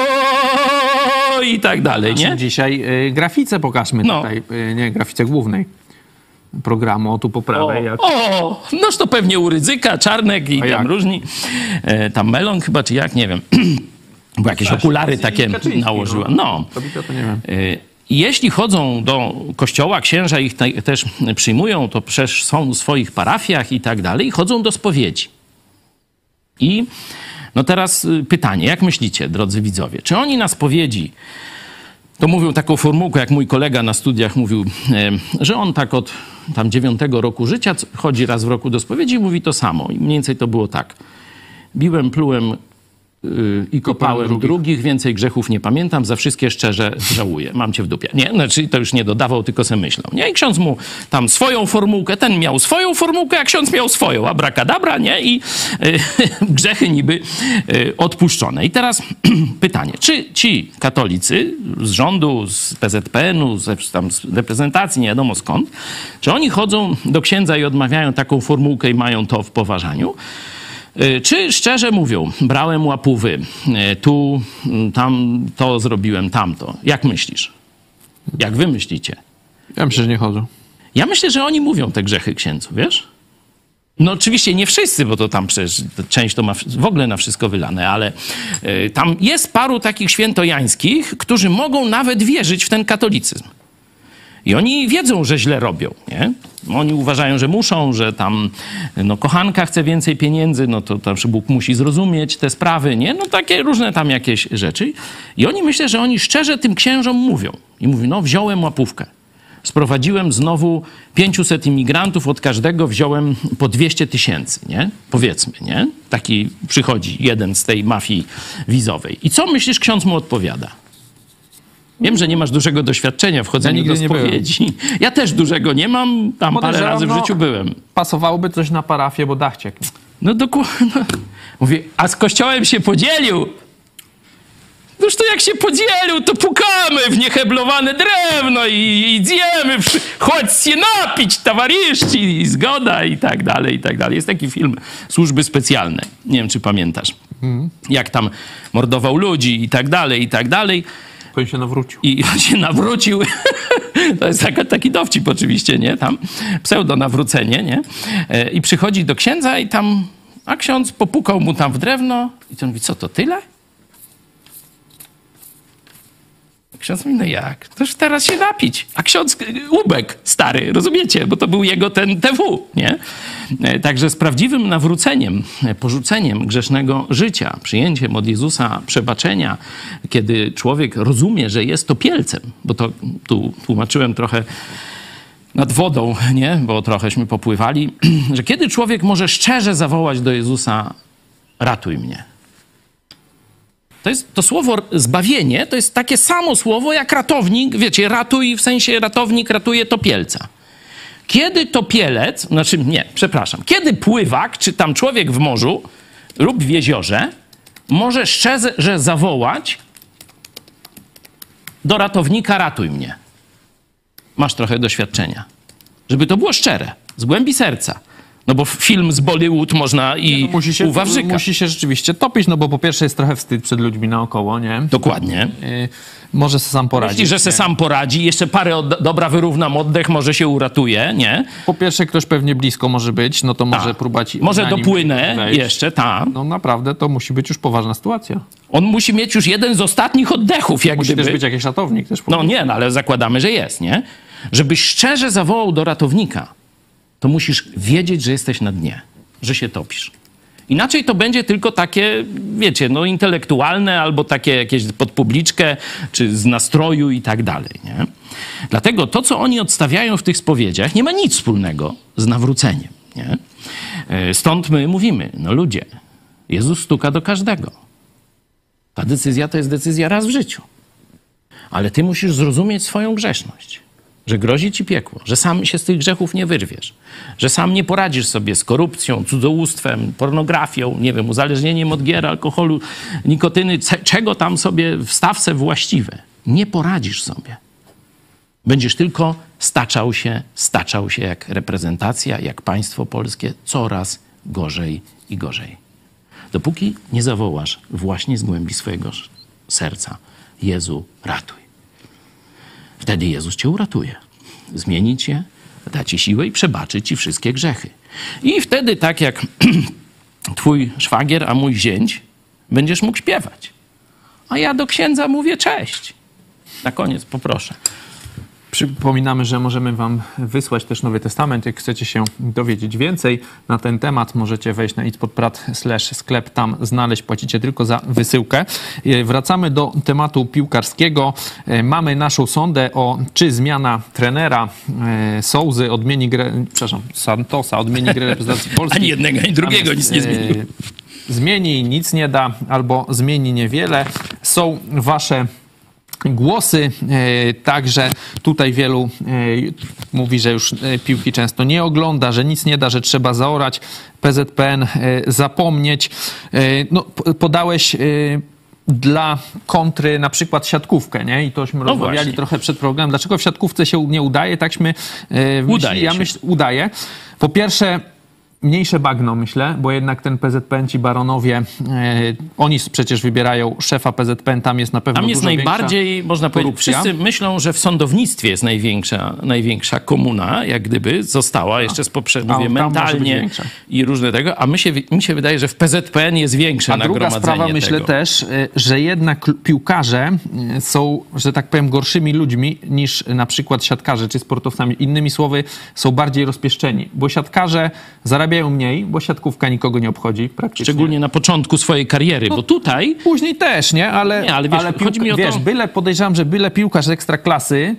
i tak dalej, nie? Dzisiaj y, grafice pokażmy No. tutaj, y, nie, grafice głównej programu, o tu po prawej. jak... O, noż to pewnie u ryzyka, czarnek i A tam jak? różni. E, tam melon chyba, czy jak, nie wiem. Bo jakieś okulary takie nałożyłem. No. Kobita to nie wiem. Jeśli chodzą do kościoła, księża ich te, też przyjmują, to przecież są w swoich parafiach i tak dalej, chodzą do spowiedzi. I no teraz y, pytanie, jak myślicie, drodzy widzowie, czy oni na spowiedzi, to mówią taką formułkę, jak mój kolega na studiach mówił, że on tak od tam dziewiątego roku życia chodzi raz w roku do spowiedzi i mówi to samo. I mniej więcej to było tak. Biłem, plułem i kopałem drugich. drugich, więcej grzechów nie pamiętam, za wszystkie szczerze żałuję. Mam cię w dupie. Nie, znaczy to już nie dodawał, tylko se myślał. Nie, i ksiądz mu tam swoją formułkę, ten miał swoją formułkę, a ksiądz miał swoją, abracadabra, nie? I y, grzechy niby y, odpuszczone. I teraz pytanie, czy ci katolicy z rządu, z PZPN-u, z, tam z reprezentacji, nie wiadomo skąd, czy oni chodzą do księdza i odmawiają taką formułkę i mają to w poważaniu? Y, Czy szczerze mówią, brałem łapówy, y, tu, tam to zrobiłem, tamto. Jak myślisz? Jak wy myślicie? Ja myślę, że nie chodzą. Ja myślę, że oni mówią te grzechy księdzu, wiesz? No oczywiście nie wszyscy, bo to tam przecież część to ma w ogóle na wszystko wylane, ale y, tam jest paru takich świętojańskich, którzy mogą nawet wierzyć w ten katolicyzm. I oni wiedzą, że źle robią, nie? Oni uważają, że muszą, że tam no, kochanka chce więcej pieniędzy, no to tam Bóg musi zrozumieć te sprawy, nie? No takie różne tam jakieś rzeczy. I oni myślę, że oni szczerze tym księżom mówią. I mówią, no wziąłem łapówkę. Sprowadziłem znowu 500 imigrantów, od każdego wziąłem po 200 tysięcy, nie? Powiedzmy, nie? Taki przychodzi jeden z tej mafii wizowej. I co myślisz, ksiądz mu odpowiada? Wiem, że nie masz dużego doświadczenia w chodzeniu Ja do spowiedzi. Ja też dużego nie mam, tam parę razy w no, życiu byłem. Pasowałoby coś na parafię, bo dach cieknie. No dokładnie. Mówię, a z kościołem się podzielił. Noż to jak się podzielił, to pukamy w nieheblowane drewno i, i zjemy. Przy... Chodź się napić, towarzyści, i zgoda i tak dalej, i tak dalej. Jest taki film Służby Specjalne. Nie wiem, czy pamiętasz. Jak tam mordował ludzi i tak dalej, i tak dalej. To się nawrócił. I on się nawrócił. To jest taka, taki dowcip oczywiście, nie? Tam pseudo nawrócenie, nie? E, I przychodzi do księdza i tam, a ksiądz popukał mu tam w drewno i to mówi, co to tyle? Ksiądz mówi, no jak? Toż teraz się napić. A ksiądz y, łubek stary, rozumiecie? Bo to był jego ten TW, nie? E, Także z prawdziwym nawróceniem, e, porzuceniem grzesznego życia, przyjęciem od Jezusa przebaczenia, kiedy człowiek rozumie, że jest topielcem, bo to tu tłumaczyłem trochę nad wodą, nie? Bo trochęśmy popływali, że kiedy człowiek może szczerze zawołać do Jezusa, ratuj mnie. To, jest, to słowo zbawienie to jest takie samo słowo jak ratownik. Wiecie, ratuj w sensie ratownik ratuje topielca. Kiedy topielec, znaczy nie, przepraszam, kiedy pływak, czy tam człowiek w morzu lub w jeziorze może szczerze zawołać do ratownika ratuj mnie. Masz trochę doświadczenia. Żeby to było szczere, z głębi serca. No bo film z Bollywood można i No, musi się, u Wawrzyka. musi się rzeczywiście topić, no bo po pierwsze jest trochę wstyd przed ludźmi naokoło, nie? Dokładnie. Y, może se sam poradzić. Myśli, że se nie? sam poradzi, jeszcze parę od, dobra wyrównam oddech, może się uratuje, nie? Po pierwsze ktoś pewnie blisko może być, no to może Tak. próbować... Może dopłynę wejść. jeszcze, tak. No naprawdę to musi być już poważna sytuacja. On musi mieć już jeden z ostatnich oddechów, jak Musi gdyby. też być jakiś ratownik też. No nie, no ale zakładamy, że jest, nie? Żebyś szczerze zawołał do ratownika, to musisz wiedzieć, że jesteś na dnie, że się topisz. Inaczej to będzie tylko takie, wiecie, no intelektualne albo takie jakieś pod publiczkę, czy z nastroju i tak dalej, nie? Dlatego to, co oni odstawiają w tych spowiedziach, nie ma nic wspólnego z nawróceniem, nie? E, Stąd my mówimy, no ludzie, Jezus stuka do każdego. Ta decyzja to jest decyzja raz w życiu. Ale ty musisz zrozumieć swoją grzeszność, że grozi ci piekło, że sam się z tych grzechów nie wyrwiesz, że sam nie poradzisz sobie z korupcją, cudzołóstwem, pornografią, nie wiem, uzależnieniem od gier, alkoholu, nikotyny, czego tam sobie w stawce właściwe. Nie poradzisz sobie. Będziesz tylko staczał się, staczał się jak reprezentacja, jak państwo polskie, coraz gorzej i gorzej. Dopóki nie zawołasz właśnie z głębi swojego serca: Jezu, ratuj. Wtedy Jezus cię uratuje. Zmieni cię, da ci siłę i przebaczy ci wszystkie grzechy. I wtedy, tak jak twój szwagier, a mój zięć, będziesz mógł śpiewać. A ja do księdza mówię cześć. Na koniec poproszę. Przypominamy, że możemy Wam wysłać też Nowy Testament. Jak chcecie się dowiedzieć więcej na ten temat, możecie wejść na itpodprat slash sklep, tam znaleźć, płacicie tylko za wysyłkę. E, Wracamy do tematu piłkarskiego. E, Mamy naszą sondę o czy zmiana trenera e, Souzy odmieni grę, przepraszam, Santosa odmieni grę reprezentacji Polski. Ani jednego, ani drugiego nic nie zmienił. Zmieni, nic nie da, albo zmieni niewiele. Są Wasze głosy. E, Także tutaj wielu e, mówi, że już e, piłki często nie ogląda, że nic nie da, że trzeba zaorać. PZPN zapomnieć. No, podałeś dla kontry na przykład siatkówkę, nie? I tośmy rozmawiali właśnie. trochę przed programem. Dlaczego w siatkówce się nie udaje? Takśmy e, myśli, Udaje ja myśl, udaje. Po pierwsze, mniejsze bagno, myślę, bo jednak ten PZPN, ci baronowie, e, oni przecież wybierają szefa PZPN, tam jest na pewno Tam jest najbardziej, można powiedzieć, korupcja. wszyscy myślą, że w sądownictwie jest największa, największa komuna, jak gdyby została jeszcze z być mentalnie i różne tego, a my się, mi się wydaje, że w PZPN jest większe A druga nagromadzenie sprawa, myślę tego. też, y, że jednak piłkarze y, są, że tak powiem, gorszymi ludźmi niż na przykład siatkarze czy sportowcami. Innymi słowy, są bardziej rozpieszczeni, bo siatkarze zarabiają mniej, bo siatkówka nikogo nie obchodzi praktycznie. Szczególnie na początku swojej kariery, bo tutaj Później też, nie? Ale, Nie, ale wiesz, chodzi mi o to- wiesz, byle, podejrzewam, że byle piłkarz ekstraklasy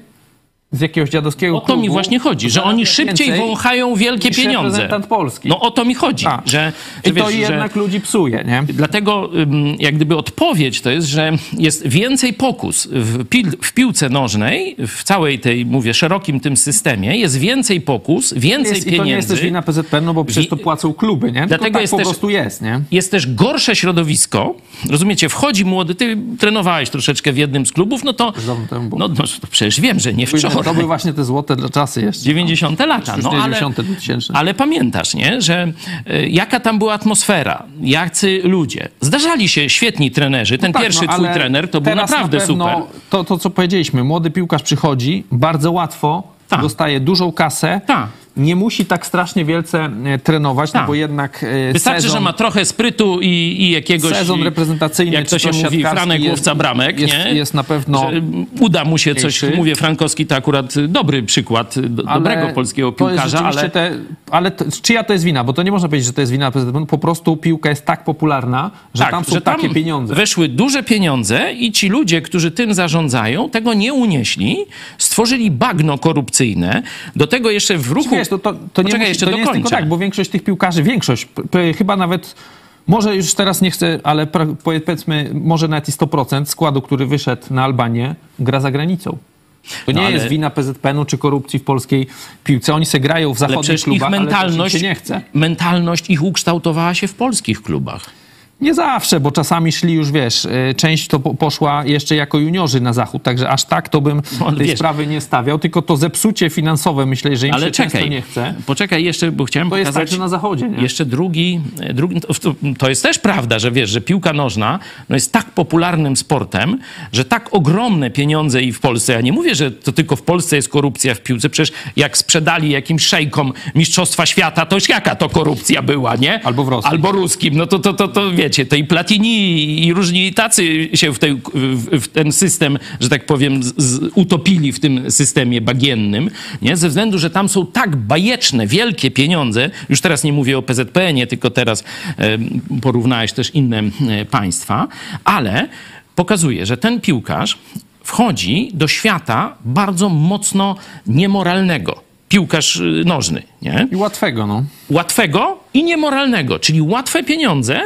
z jakiegoś dziadowskiego o to mi klubu właśnie chodzi, że oni szybciej wąchają wielkie pieniądze. Polski. No o to mi chodzi, A. że, że, I to wiesz, że jednak ludzi psuje, nie? Dlatego jak gdyby odpowiedź to jest, że jest więcej pokus w, pil, w piłce nożnej, w całej tej, mówię, szerokim tym systemie, jest więcej pokus, więcej Jest, I to nie jest też pieniędzy. wina PZPN, no bo przecież to płacą kluby, nie? Tylko Dlatego tak jest po też- prostu jest, nie? Jest też gorsze środowisko. Rozumiecie, wchodzi młody, ty trenowałeś troszeczkę w jednym z klubów, no to, no, no przecież wiem, że nie To wczoraj. były właśnie te złote dla czasy jeszcze. 90 lata. No, ale, 90, 2000. ale pamiętasz, nie? że e, jaka tam była atmosfera, jacy ludzie. Zdarzali się świetni trenerzy. Ten Tak, pierwszy no, twój trener to był naprawdę na pewno super. To, to, co powiedzieliśmy, młody piłkarz przychodzi, bardzo łatwo Tak. dostaje dużą kasę, Tak. Nie musi tak strasznie wielce e, trenować, no Tak. bo jednak e, Wystarczy, sezon, że ma trochę sprytu i, i jakiegoś... sezon reprezentacyjny, Jak to się mówi, Franek jest- łowca bramek, jest, nie? jest na pewno... Że uda mu się coś, mniejszy. mówię, Frankowski to akurat dobry przykład do, dobrego polskiego piłkarza, ale Te, ale to, czyja to jest wina? Bo to nie można powiedzieć, że to jest wina prezydenta. Po prostu piłka jest tak popularna, że tak, tam są takie pieniądze. Weszły duże pieniądze i ci ludzie, którzy tym zarządzają, tego nie unieśli, stworzyli bagno korupcyjne. Do tego jeszcze w ruchu. Wiesz, to, to, to nie, musi, jeszcze to nie jest tylko tak, bo większość tych piłkarzy, większość, chyba nawet, może już teraz nie chcę, ale powiedzmy, może nawet i 100% składu, który wyszedł na Albanię, gra za granicą. To nie No, ale- jest wina PZPN-u czy korupcji w polskiej piłce. Oni se grają w zachodnich przecież ich klubach, mentalność, ale się nie chce. mentalność ich ukształtowała się w polskich klubach. Nie zawsze, bo czasami szli już, wiesz, y, część to po- poszła jeszcze jako juniorzy na zachód, także aż tak to bym No, tej wiesz- sprawy nie stawiał, tylko to zepsucie finansowe, myślę, że im Ale się czekaj, nie chce. poczekaj jeszcze, bo chciałem To jest pokazać... także na zachodzie, nie? Jeszcze drugi, drugi to, to- to jest też prawda, że wiesz, że piłka nożna no jest tak popularnym sportem, że tak ogromne pieniądze i w Polsce, ja nie mówię, że to tylko w Polsce jest korupcja w piłce, przecież jak sprzedali jakimś szejkom Mistrzostwa Świata, to już jaka to korupcja była, nie? Albo w Rosji. Albo ruskim, no to, to, to, to wiecie, tej Platini i różni tacy się w, tej, w, ten system, że tak powiem, z, z, utopili w tym systemie bagiennym, nie? Ze względu, że tam są tak bajeczne, wielkie pieniądze, już teraz nie mówię o PZPN-ie, tylko teraz e, porównałeś też inne państwa, ale pokazuje, że ten piłkarz wchodzi do świata bardzo mocno niemoralnego. Piłkarz y, nożny, nie? I łatwego, no. łatwego i niemoralnego, czyli łatwe pieniądze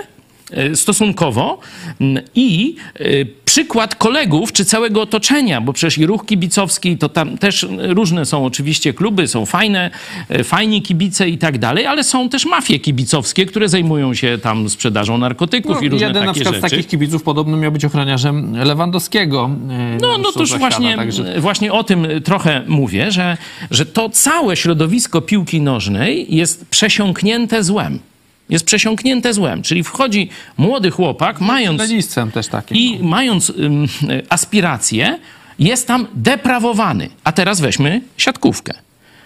stosunkowo mm, i e, przykład kolegów czy całego otoczenia, bo przecież i ruch kibicowski, to tam też różne są oczywiście kluby, są fajne, e, fajni kibice i tak dalej, ale są też mafie kibicowskie, które zajmują się tam sprzedażą narkotyków i różne No, jeden na takie przykład z rzeczy. takich kibiców podobno miał być ochroniarzem Lewandowskiego. e, No, no to już Mistrzostwach właśnie, także- właśnie o tym trochę mówię, że, że to całe środowisko piłki nożnej jest przesiąknięte złem. Jest przesiąknięte złem, czyli wchodzi młody chłopak, mając Śledzistwem też takim. i mając ym, aspiracje, jest tam deprawowany. A teraz weźmy siatkówkę.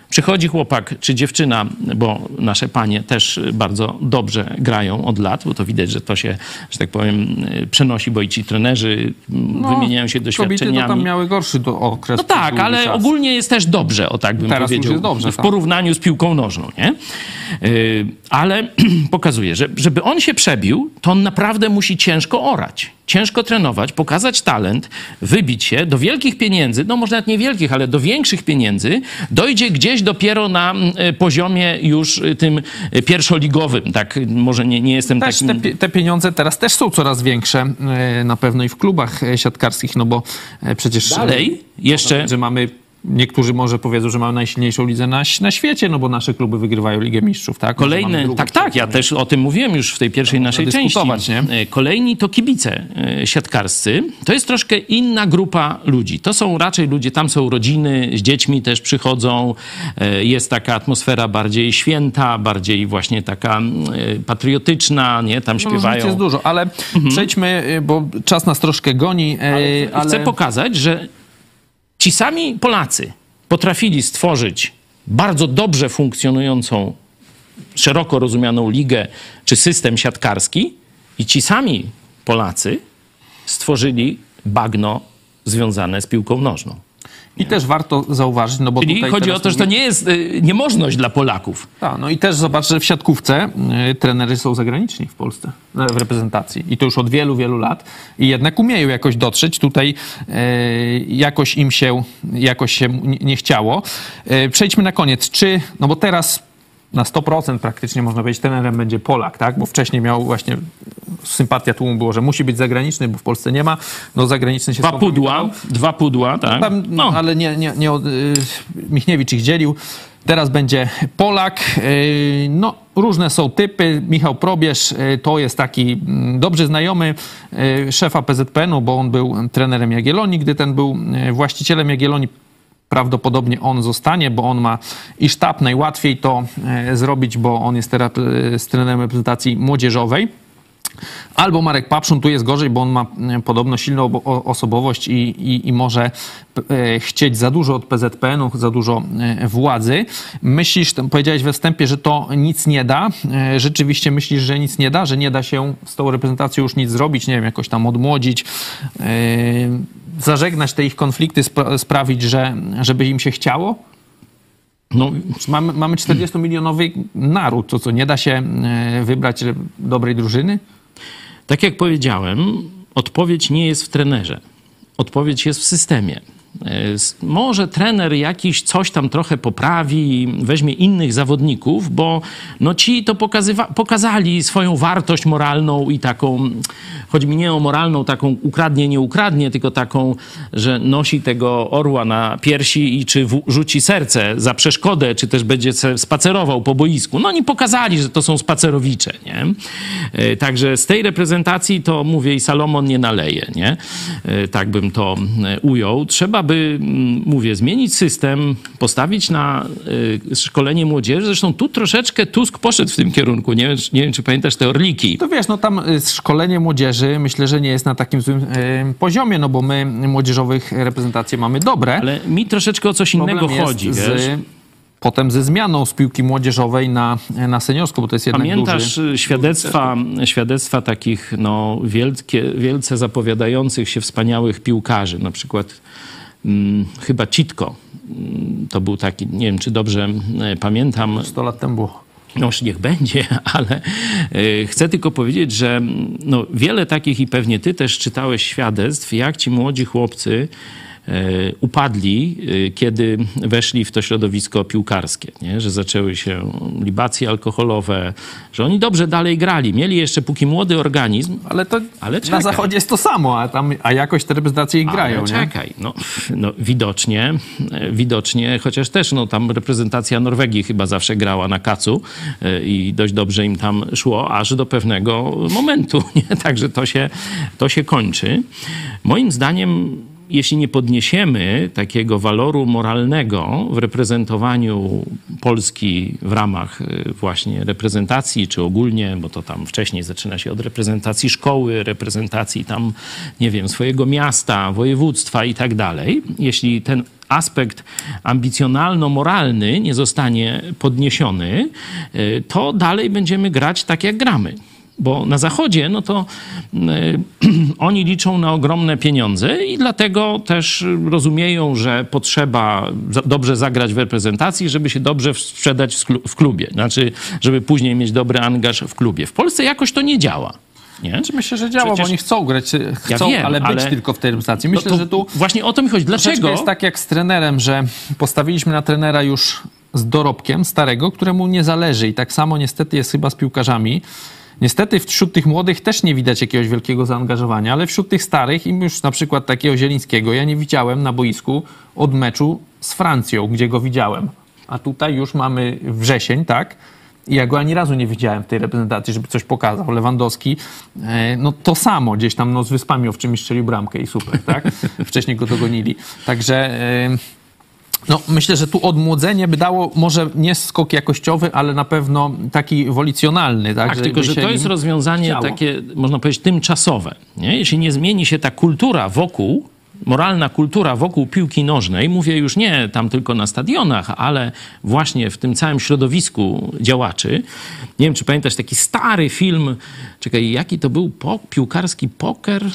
Przychodzi chłopak czy dziewczyna, bo nasze panie też bardzo dobrze grają od lat, bo to widać, że to się, że tak powiem, y, przenosi, bo i ci trenerzy ym, wymieniają się No, Kobiety to doświadczeniami. tam miały gorszy do okres. No tak, ale czas. ogólnie jest też dobrze, o tak bym Teraz już powiedział. jest dobrze, w tak. porównaniu z piłką nożną, nie? Yy, ale pokazuje, że żeby on się przebił, to on naprawdę musi ciężko orać, ciężko trenować, pokazać talent, wybić się do wielkich pieniędzy, no może nawet niewielkich, ale do większych pieniędzy, dojdzie gdzieś dopiero na y, poziomie już y, tym y, pierwszoligowym, tak? Może nie, nie jestem Też takim... te, te pieniądze teraz też są coraz większe, e, na pewno i w klubach e, siatkarskich, no bo e, przecież... Dalej jeszcze... Że mamy, niektórzy może powiedzą, że mamy najsilniejszą lidze na, na świecie, no bo nasze kluby wygrywają Ligę Mistrzów, tak? Kolejny, tak, tak, ja też o tym mówiłem już w tej pierwszej naszej części. nie? E, Kolejni to kibice e, siatkarscy. To jest troszkę inna grupa ludzi. To są raczej ludzie, tam są rodziny, z dziećmi też przychodzą. E, Jest taka atmosfera bardziej święta, bardziej właśnie taka patriotyczna, nie? Tam No, śpiewają. jest dużo, ale przejdźmy, e, bo czas nas troszkę goni, e, ale... Chcę pokazać, że ci sami Polacy potrafili stworzyć bardzo dobrze funkcjonującą, szeroko rozumianą ligę czy system siatkarski i ci sami Polacy stworzyli bagno związane z piłką nożną. I też warto zauważyć, no bo Czyli tutaj chodzi o to, że to nie jest y, niemożność dla Polaków. Tak, no i też zobacz, że w siatkówce y, trenerzy są zagraniczni w Polsce, e, w reprezentacji. I to już od wielu, wielu lat. I jednak umieją jakoś dotrzeć. Tutaj y, jakoś im się, jakoś się nie, nie chciało. Y, przejdźmy na koniec. Czy, no bo teraz na 100% praktycznie można powiedzieć, trenerem będzie Polak, tak? Bo wcześniej miał właśnie sympatia tłumu było, że musi być zagraniczny, bo w Polsce nie ma. No zagraniczny się Dwa pudła, dwa pudła, tak? Tam, no, ale nie, nie, nie y, Michniewicz ich dzielił. Teraz będzie Polak. Y, No, różne są typy. Michał Probierz y, to jest taki mm, dobry znajomy szefa PZPN-u, bo on był trenerem Jagiellonii, gdy ten był właścicielem Jagiellonii. Prawdopodobnie on zostanie, bo on ma i sztab najłatwiej to y, zrobić, bo on jest teraz z trenerem reprezentacji młodzieżowej. Albo Marek Papszun, tu jest gorzej, bo on ma e, podobno silną osobowość i, i, i może e, chcieć za dużo od PZPN-u, za dużo e, władzy. Myślisz, powiedziałeś we wstępie, że to nic nie da. E, Rzeczywiście myślisz, że nic nie da, że nie da się z tą reprezentacją już nic zrobić, nie wiem, jakoś tam odmłodzić, e, zażegnać te ich konflikty, spra- sprawić, że, żeby im się chciało? No, Mamy, mamy 40-milionowy naród, to co, nie da się e, wybrać e, dobrej drużyny? Tak jak powiedziałem, odpowiedź nie jest w trenerze. Odpowiedź jest w systemie. E, Może trener jakiś coś tam trochę poprawi, weźmie innych zawodników, bo no ci to pokazywa- pokazali swoją wartość moralną i taką, chodzi mi nie o moralną, taką ukradnie, nie ukradnie, tylko taką, że nosi tego orła na piersi i czy w- rzuci serce za przeszkodę, czy też będzie spacerował po boisku. No oni pokazali, że to są spacerowicze, nie? E, Także z tej reprezentacji to mówię i Salomon nie naleje, nie? E, Tak bym to ujął. Trzeba by, mm, mówię, zmienić system, postawić na e, szkolenie młodzieży. Zresztą tu troszeczkę Tusk poszedł w tym kierunku. Nie wiem, czy- nie wiem czy pamiętasz te orliki. To wiesz, no tam y, szkolenie młodzieży myślę, że nie jest na takim złym y, poziomie, no bo my młodzieżowych reprezentacje mamy dobre. Ale mi troszeczkę o coś innego Problem jest chodzi, z, potem ze zmianą z piłki młodzieżowej na, na seniorską, bo to jest jednak Pamiętasz duży... y, świadectwa, świadectwa takich no, wielkie, wielce zapowiadających się wspaniałych piłkarzy, na przykład chyba Citko. Mm, To był taki, nie wiem czy dobrze e, pamiętam, 100 lat temu było. no już niech będzie, ale y, chcę tylko powiedzieć, że mm, no, wiele takich i pewnie ty też czytałeś świadectw, jak ci młodzi chłopcy upadli, y, kiedy weszli w to środowisko piłkarskie, nie? że zaczęły się libacje alkoholowe, że oni dobrze dalej grali, mieli jeszcze póki młody organizm, Ale to Ale na zachodzie jest to samo, a, tam, a jakoś te reprezentacje ich grają, Ale nie? czekaj, no, no widocznie, e, widocznie, chociaż też no, tam reprezentacja Norwegii chyba zawsze grała na kacu e, i dość dobrze im tam szło, aż do pewnego momentu, nie? Także to się, to się kończy. Moim zdaniem jeśli nie podniesiemy takiego waloru moralnego w reprezentowaniu Polski w ramach y, właśnie reprezentacji, czy ogólnie, bo to tam wcześniej zaczyna się od reprezentacji szkoły, reprezentacji tam, nie wiem, swojego miasta, województwa i tak dalej, jeśli ten aspekt ambicjonalno-moralny nie zostanie podniesiony, y, to dalej będziemy grać tak, jak gramy. Bo na Zachodzie, no to y, oni liczą na ogromne pieniądze i dlatego też rozumieją, że potrzeba dobrze zagrać w reprezentacji, żeby się dobrze sprzedać w klubie. Znaczy, żeby później mieć dobry angaż w klubie. W Polsce jakoś to nie działa. Nie? Czy myślę, że działa, Przecież- bo oni chcą grać, y, chcą, wiem, ale być ale- tylko w tej reprezentacji. Myślę, to że tu Właśnie o to mi chodzi. Dlaczego? jest tak jak z trenerem, że postawiliśmy na trenera już z dorobkiem starego, któremu nie zależy. I tak samo niestety jest chyba z piłkarzami. Niestety wśród tych młodych też nie widać jakiegoś wielkiego zaangażowania, ale wśród tych starych, i już na przykład takiego Zielińskiego, ja nie widziałem na boisku od meczu z Francją, gdzie go widziałem. A tutaj już mamy wrzesień, tak? I ja go ani razu nie widziałem w tej reprezentacji, żeby coś pokazał. Lewandowski, e, no to samo, gdzieś tam no, z Wyspami Owczymi strzelił bramkę i super, tak? Wcześniej go dogonili. Także e, no, myślę, że tu odmłodzenie by dało może nie skok jakościowy, ale na pewno taki wolicjonalny. Tak, Tak, tylko że to jest rozwiązanie chciało. takie, można powiedzieć, tymczasowe. Nie? Jeśli nie zmieni się ta kultura wokół, moralna kultura wokół piłki nożnej, mówię już nie tam tylko na stadionach, ale właśnie w tym całym środowisku działaczy. Nie wiem, czy pamiętasz taki stary film, czekaj, jaki to był po, piłkarski poker?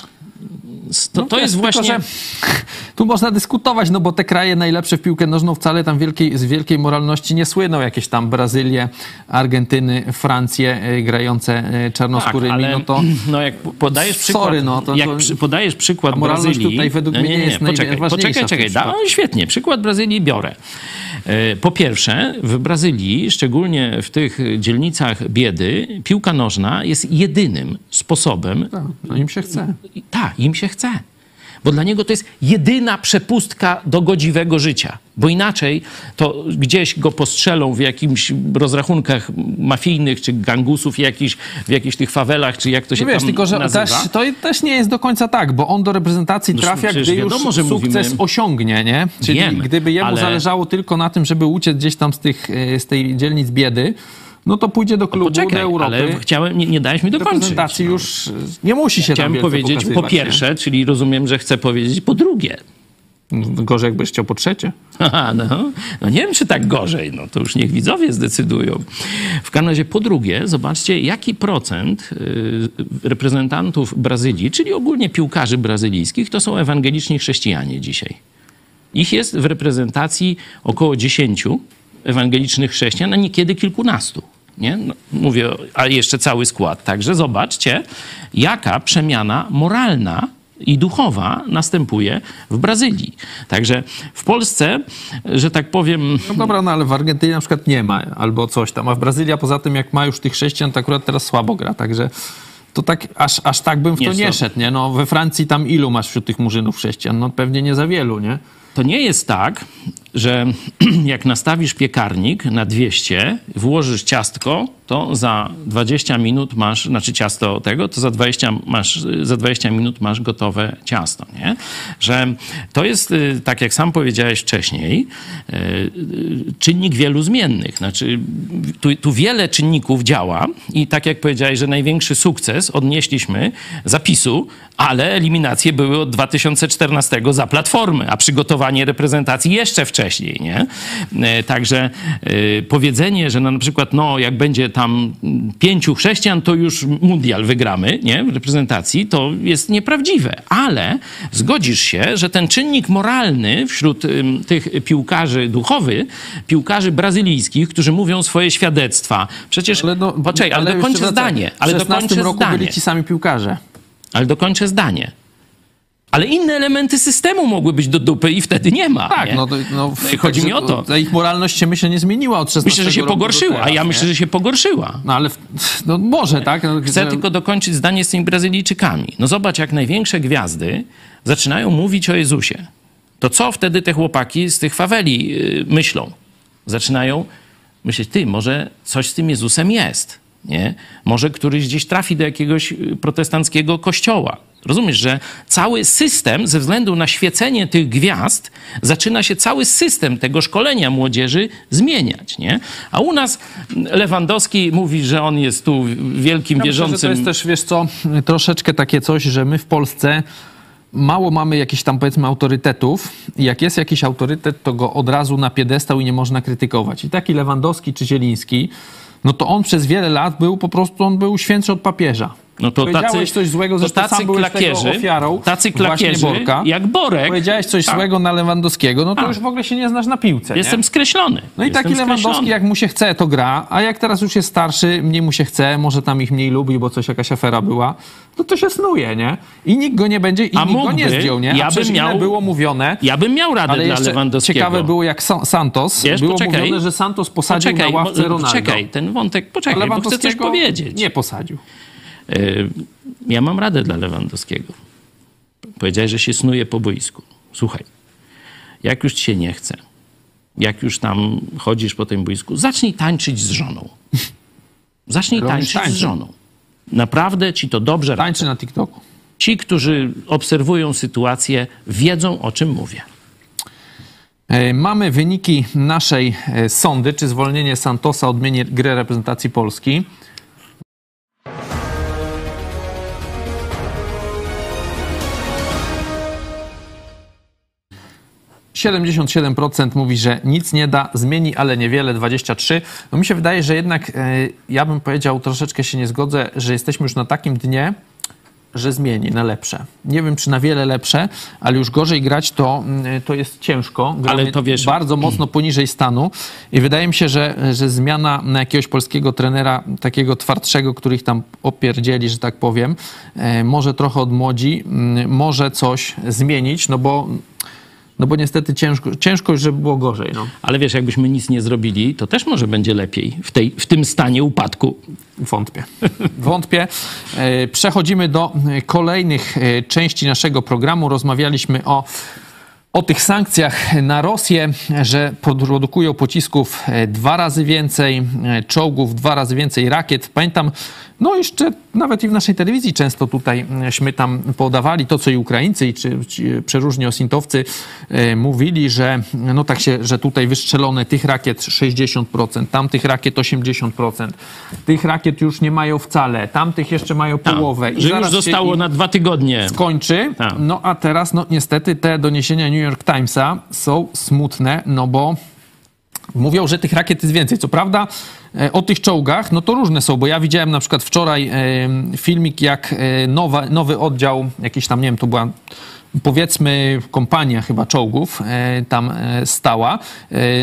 To, No to wiesz, jest tylko, właśnie... Tu można dyskutować, no bo te kraje najlepsze w piłkę nożną wcale tam wielkiej, z wielkiej moralności nie słyną. Jakieś tam Brazylię, Argentyny, Francję e, grające e, czarnoskórymi, Tak, ale no to... no jak podajesz przykład, Sorry, no to- jak to- podajesz przykład moralność Brazylii... tutaj według mnie nie jest poczekaj, najważniejsza poczekaj, w tym czekaj, da, świetnie, przykład Brazylii biorę. E, Po pierwsze, w Brazylii, szczególnie w tych dzielnicach biedy, piłka nożna jest jedynym sposobem, No im się chce. tak, im się chce. Bo dla niego to jest jedyna przepustka do godziwego życia. Bo inaczej to gdzieś go postrzelą w jakimś rozrachunkach mafijnych, czy gangusów jakichś, w jakichś tych fawelach, czy jak to się No wiesz, tam tylko że nazywa. też, to też nie jest do końca tak, bo on do reprezentacji No, trafia, gdy już wiadomo, sukces mówimy- osiągnie, nie? Czyli Wiem, gdyby jemu ale- zależało tylko na tym, żeby uciec gdzieś tam z, tych, e, z tej dzielnic biedy, no to pójdzie do klubu, Poczekaj, do Europy. ale chciałem, nie, nie dałeś mi dokończyć. no. już e, nie musi się Chciałem powiedzieć po nie? pierwsze, czyli rozumiem, że chcę powiedzieć po drugie. Gorzej jakbyś chciał po trzecie. Aha, no, no nie wiem, czy tak gorzej, no to już niech widzowie zdecydują. W razie po drugie, zobaczcie, jaki procent y, reprezentantów Brazylii, czyli ogólnie piłkarzy brazylijskich, to są ewangeliczni chrześcijanie dzisiaj. Ich jest w reprezentacji około 10 ewangelicznych chrześcijan, a niekiedy kilkunastu. Nie? No, mówię, a jeszcze cały skład. Także zobaczcie, jaka przemiana moralna i duchowa następuje w Brazylii. Także w Polsce, że tak powiem, No dobra, no ale w Argentynie na przykład nie ma, albo coś tam, a w Brazylii poza tym jak ma już tych chrześcijan, to akurat teraz słabo gra, także to tak, aż, aż tak bym w to Nie, nie szedł, nie? No we Francji tam ilu masz wśród tych murzynów chrześcijan? No pewnie nie za wielu, nie? To nie jest tak, że jak nastawisz piekarnik na 200, włożysz ciastko, to za 20 minut masz, znaczy ciasto tego, to za 20, masz, za 20 minut masz gotowe ciasto, nie? Że to jest, y, tak jak sam powiedziałeś wcześniej, y, y, czynnik wielu zmiennych. Znaczy, tu, tu wiele czynników działa i tak jak powiedziałeś, że największy sukces odnieśliśmy zapisu, ale eliminacje były od 2014 za Platformy, a przygotowanie reprezentacji jeszcze wcześniej, nie? E, Także e, powiedzenie, że na przykład, no, jak będzie tam pięciu chrześcijan, to już mundial wygramy, nie? W reprezentacji, to jest nieprawdziwe. Ale zgodzisz się, że ten czynnik moralny wśród tych piłkarzy duchowy, piłkarzy brazylijskich, którzy mówią swoje świadectwa, przecież, poczekaj, ale, jeszcze dokończę zdanie, ale W 16 dokończę roku zdanie. byli ci sami piłkarze. Ale dokończę zdanie. Ale inne elementy systemu mogły być do dupy i wtedy nie ma. Tak, nie? no, no I chodzi mi o to. Ich moralność się myślę nie zmieniła od 16 Myślę, że się pogorszyła, a teraz, ja nie? myślę, że się pogorszyła. No ale, w, no może, tak? No, Chcę że- tylko dokończyć zdanie z tymi Brazylijczykami. No zobacz, jak największe gwiazdy zaczynają mówić o Jezusie. To co wtedy te chłopaki z tych faweli yy, myślą? Zaczynają myśleć, ty, może coś z tym Jezusem jest, nie? Może któryś gdzieś trafi do jakiegoś y, protestanckiego kościoła. Rozumiesz, że cały system, ze względu na świecenie tych gwiazd, zaczyna się cały system tego szkolenia młodzieży zmieniać, nie? A u nas Lewandowski mówi, że on jest tu wielkim Ja myślę, wierzącym... że to jest też, wiesz co, troszeczkę takie coś, że my w Polsce mało mamy jakichś tam powiedzmy autorytetów i jak jest jakiś autorytet, to go od razu na piedestał i nie można krytykować. I taki Lewandowski czy Zieliński, no to on przez wiele lat był po prostu, on był świętszy od papieża. No to Powiedziałeś tacy, coś złego, to tacy sam klakierzy, ofiarą tacy właśnie klakierzy Borka. jak Borek. Powiedziałeś coś Tak. złego na Lewandowskiego, no to Tak. już w ogóle się nie znasz na piłce. Jestem nie? skreślony. No i Jestem taki Lewandowski, skreślony. jak mu się chce, to gra, a jak teraz już jest starszy, mniej mu się chce, może tam ich mniej lubi, bo coś, jakaś afera była, no to się snuje, nie? I nikt go nie będzie, i A nikt go nie mógłby, zdjął, nie? ja a bym przecież miał- było mówione, Ja bym miał radę ale dla Lewandowskiego. ciekawe było, jak Sa- Santos, Wiesz, było poczekaj. mówione, że Santos posadził Poczekaj, na ławce Ronaldo. Czekaj, ten wątek, A poczekaj, bo chcę coś powiedzieć. Nie posadził. Ja mam radę dla Lewandowskiego. Powiedziałeś, że się snuje po boisku. Słuchaj, jak już ci się nie chce, jak już tam chodzisz po tym boisku, zacznij tańczyć z żoną. Zacznij Robisz tańczyć tańce. z żoną. Naprawdę ci to dobrze. Tańczy na TikToku. Ci, którzy obserwują sytuację, wiedzą o czym mówię. E, Mamy wyniki naszej e, sądy, czy zwolnienie Santosa odmieni grę reprezentacji Polski. Siedemdziesiąt procent mówi, że nic nie da, zmieni, ale niewiele, 23. No mi się wydaje, że jednak e, ja bym powiedział, troszeczkę się nie zgodzę, że jesteśmy już na takim dnie, że zmieni na lepsze. Nie wiem, czy na wiele lepsze, ale już gorzej grać to, mm, to jest ciężko. Gramy Ale to wiesz- bardzo mocno poniżej stanu i wydaje mi się, że, że zmiana na jakiegoś polskiego trenera, takiego twardszego, który ich tam opierdzieli, że tak powiem, e, może trochę odmłodzi, mm, może coś zmienić, no bo, no bo niestety ciężko, ciężko żeby było gorzej. No. Ale wiesz, jakbyśmy nic nie zrobili, to też może będzie lepiej w, tej, w tym stanie upadku. Wątpię. Wątpię. E, Przechodzimy do e, kolejnych e, części naszego programu. Rozmawialiśmy o, o tych sankcjach na Rosję, że produkują pocisków dwa razy więcej, czołgów dwa razy więcej, rakiet. Pamiętam, no jeszcze nawet i w naszej telewizji często tutaj śmy tam podawali to, co i Ukraińcy, i czy, ci przeróżni osintowcy e, mówili, że no tak się, że tutaj wystrzelone tych rakiet 60%, tamtych rakiet 80%, tych rakiet już nie mają wcale, tamtych jeszcze mają połowę. I że już zaraz się zostało na dwa tygodnie. skończy. Tak. No a teraz, no niestety te doniesienia New York Timesa są smutne, no bo mówią, że tych rakiet jest więcej. Co prawda e, o tych czołgach, no to różne są, bo ja widziałem na przykład wczoraj e, filmik, jak e, nowa, nowy oddział, jakiś tam, nie wiem, to była powiedzmy kompania chyba czołgów tam stała.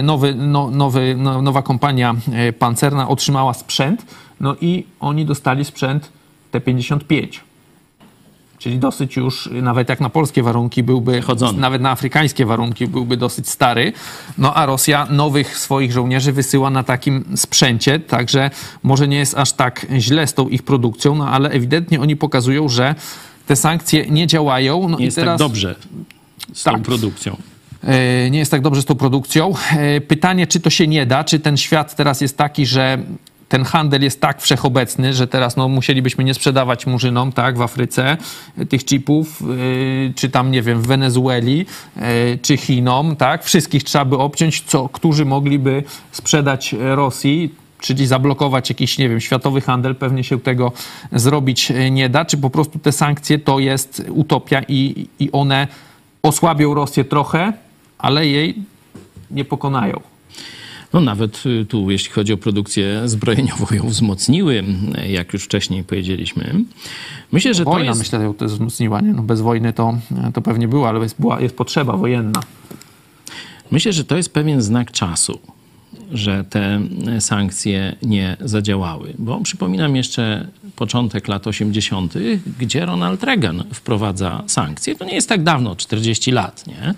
Nowy, no, nowy, no, nowa kompania pancerna otrzymała sprzęt, no i oni dostali sprzęt T-55 czyli dosyć już, nawet jak na polskie warunki byłby, Chodzony. nawet na afrykańskie warunki byłby dosyć stary. No a Rosja nowych swoich żołnierzy wysyła na takim sprzęcie, także może nie jest aż tak źle z tą ich produkcją, no ale ewidentnie oni pokazują, że te sankcje nie działają. No Nie i jest teraz... tak dobrze z tą Tak. produkcją. E, nie jest tak dobrze z tą produkcją. E, Pytanie, czy to się nie da, czy ten świat teraz jest taki, że ten handel jest tak wszechobecny, że teraz no, musielibyśmy nie sprzedawać murzynom tak, w Afryce e, tych chipów, e, czy tam, nie wiem, w Wenezueli, e, czy Chinom, tak? Wszystkich trzeba by obciąć, co, którzy mogliby sprzedać Rosji, czyli zablokować jakiś, nie wiem, światowy handel, pewnie się tego zrobić nie da, czy po prostu te sankcje to jest utopia i, i one osłabią Rosję trochę, ale jej nie pokonają. No nawet y, tu, jeśli chodzi o produkcję zbrojeniową, ją wzmocniły, y, jak już wcześniej powiedzieliśmy. Myślę, że to Wojna, jest... myślę, że to wzmocniła, nie? No bez wojny to, to pewnie było, ale jest, była, jest potrzeba wojenna. Myślę, że to jest pewien znak czasu, że te sankcje nie zadziałały. Bo przypominam jeszcze początek lat 80., gdzie Ronald Reagan wprowadza sankcje. To nie jest tak dawno, 40 lat, nie?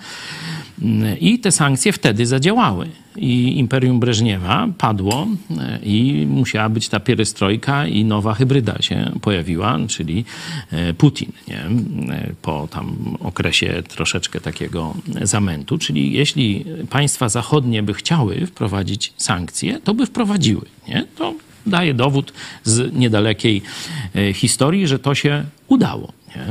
I te sankcje wtedy zadziałały. I Imperium Breżniewa padło e, i musiała być ta pierestrojka i nowa hybryda się pojawiła, czyli e, Putin, nie? E, po tam okresie troszeczkę takiego zamętu. Czyli jeśli państwa zachodnie by chciały wprowadzić sankcje, to by wprowadziły. Nie? To daje dowód z niedalekiej historii, że to się udało. Nie?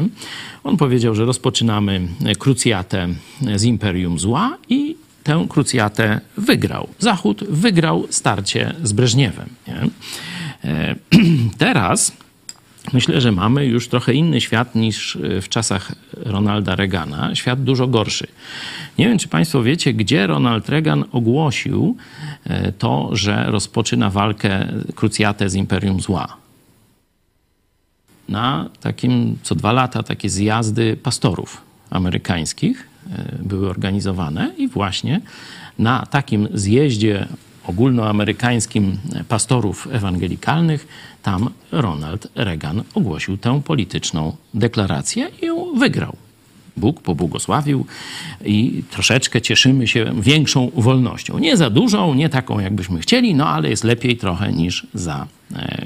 On powiedział, że rozpoczynamy krucjatę z Imperium Zła i tę krucjatę wygrał. Zachód wygrał starcie z Breżniewem. Nie? E, Teraz myślę, że mamy już trochę inny świat niż w czasach Ronalda Reagana. Świat dużo gorszy. Nie wiem, czy Państwo wiecie, gdzie Ronald Reagan ogłosił e, to, że rozpoczyna walkę, krucjatę z Imperium Zła. Na takim co dwa lata takie zjazdy pastorów amerykańskich e, były organizowane i właśnie na takim zjeździe ogólnoamerykańskim pastorów ewangelikalnych, tam Ronald Reagan ogłosił tę polityczną deklarację i ją wygrał. Bóg pobłogosławił i troszeczkę cieszymy się większą wolnością. Nie za dużą, nie taką jakbyśmy chcieli, no ale jest lepiej trochę niż za e,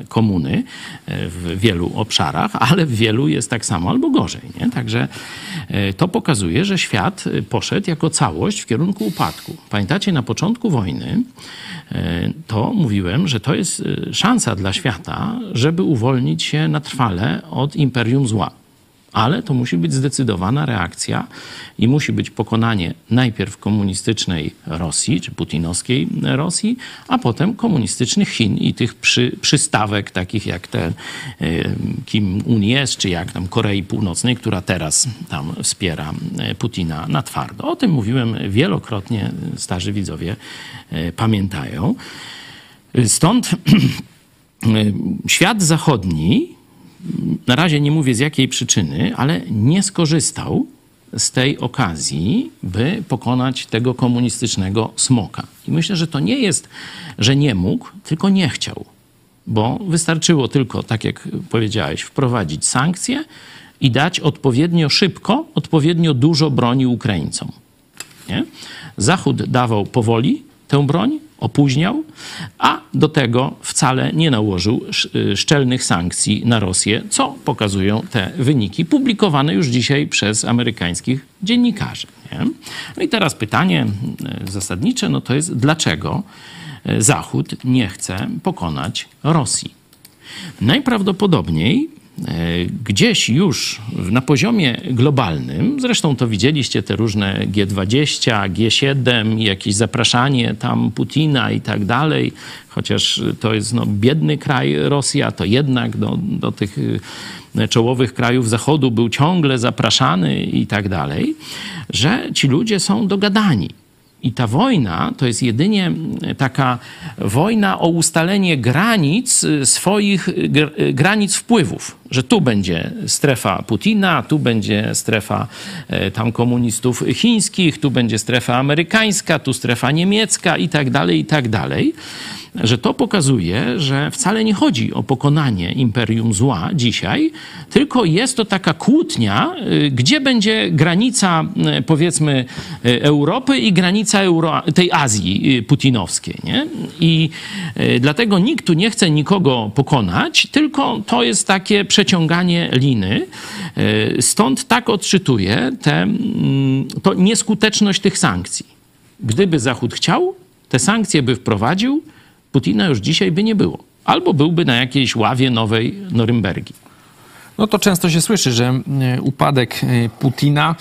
komuny e, w wielu obszarach, ale w wielu jest tak samo albo gorzej. Nie? Także e, to pokazuje, że świat poszedł jako całość w kierunku upadku. Pamiętacie, na początku wojny to mówiłem, że to jest szansa dla świata, żeby uwolnić się na trwale od imperium zła ale to musi być zdecydowana reakcja i musi być pokonanie najpierw komunistycznej Rosji, czy putinowskiej Rosji, a potem komunistycznych Chin i tych przy, przystawek, takich jak te Kim Un-jest, czy jak tam Korei Północnej, która teraz tam wspiera Putina na twardo. O tym mówiłem wielokrotnie, starzy widzowie pamiętają. Stąd świat zachodni na razie nie mówię z jakiej przyczyny, ale nie skorzystał z tej okazji, by pokonać tego komunistycznego smoka. I myślę, że to nie jest, że nie mógł, tylko nie chciał. Bo wystarczyło tylko, tak jak powiedziałeś, wprowadzić sankcje i dać odpowiednio szybko, odpowiednio dużo broni Ukraińcom. Nie? Zachód dawał powoli tę broń, opóźniał, a do tego wcale nie nałożył szczelnych sankcji na Rosję, co pokazują te wyniki publikowane już dzisiaj przez amerykańskich dziennikarzy. Nie? No i teraz pytanie zasadnicze, no to jest dlaczego Zachód nie chce pokonać Rosji? Najprawdopodobniej gdzieś już na poziomie globalnym, zresztą to widzieliście te różne G20, G7, jakieś zapraszanie tam Putina i tak dalej, chociaż to jest no, biedny kraj Rosja, to jednak do, do tych czołowych krajów Zachodu był ciągle zapraszany i tak dalej, że ci ludzie są dogadani. I ta wojna to jest jedynie taka wojna o ustalenie granic swoich granic wpływów, że tu będzie strefa Putina, tu będzie strefa tam komunistów chińskich, tu będzie strefa amerykańska, tu strefa niemiecka i tak dalej, i tak dalej. Że to pokazuje, że wcale nie chodzi o pokonanie imperium zła dzisiaj, tylko jest to taka kłótnia, y, gdzie będzie granica, y, powiedzmy, y, Europy i granica Euro, tej Azji putinowskiej. Nie? I dlatego nikt tu nie chce nikogo pokonać, tylko to jest takie przeciąganie liny. Stąd tak odczytuję tę mm, to nieskuteczność tych sankcji. Gdyby Zachód chciał, te sankcje by wprowadził, Putina już dzisiaj by nie było. Albo byłby na jakiejś ławie nowej Norymbergi. No to często się słyszy, że e, upadek e, Putina,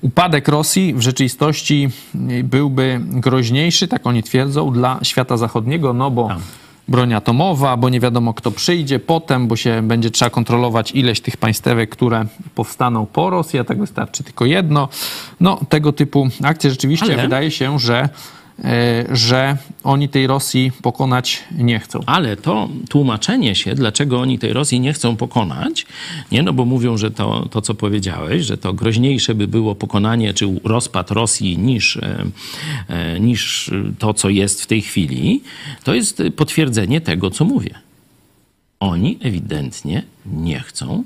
upadek Rosji w rzeczywistości e, byłby groźniejszy, tak oni twierdzą, dla świata zachodniego, no bo Tam. broń atomowa, bo nie wiadomo kto przyjdzie potem, bo się będzie trzeba kontrolować ileś tych państwek, które powstaną po Rosji, a tak wystarczy tylko jedno. No tego typu akcje rzeczywiście Ale... wydaje się, że że oni tej Rosji pokonać nie chcą. Ale to tłumaczenie się, dlaczego oni tej Rosji nie chcą pokonać, nie, no bo mówią, że to, to co powiedziałeś, że to groźniejsze by było pokonanie czy rozpad Rosji niż, e, e, niż to, co jest w tej chwili, to jest potwierdzenie tego, co mówię. Oni ewidentnie nie chcą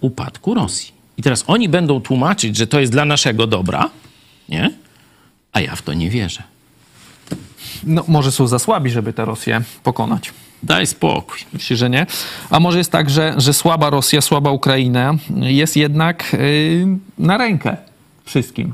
upadku Rosji. I teraz oni będą tłumaczyć, że to jest dla naszego dobra, nie? A ja w to nie wierzę no, może są za słabi, żeby tę Rosję pokonać. Daj spokój. Myślę, że nie. A może jest tak, że, że słaba Rosja, słaba Ukraina jest jednak yy, na rękę wszystkim.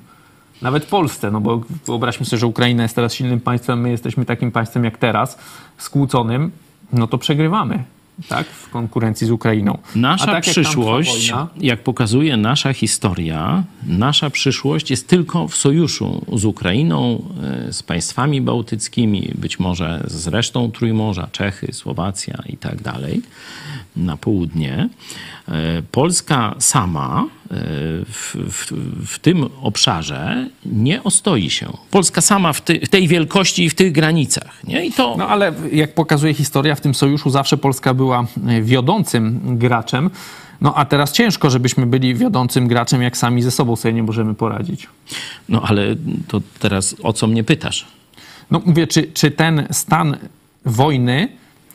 Nawet Polsce, no bo wyobraźmy sobie, że Ukraina jest teraz silnym państwem, my jesteśmy takim państwem jak teraz, skłóconym, no to przegrywamy tak, w konkurencji z Ukrainą. Nasza tak przyszłość, jak, wojna... jak pokazuje nasza historia, nasza przyszłość jest tylko w sojuszu z Ukrainą, e, z państwami bałtyckimi, być może z resztą Trójmorza, Czechy, Słowacja i tak dalej, na południe. E, Polska sama e, w, w, w, tym obszarze nie ostoi się. Polska sama w, ty, w, tej wielkości i w tych granicach. Nie? I to... No ale jak pokazuje historia, w tym sojuszu zawsze Polska była e, wiodącym graczem. No a teraz ciężko, żebyśmy byli wiodącym graczem, jak sami ze sobą sobie nie możemy poradzić. No ale to teraz o co mnie pytasz? No mówię, czy, czy ten stan wojny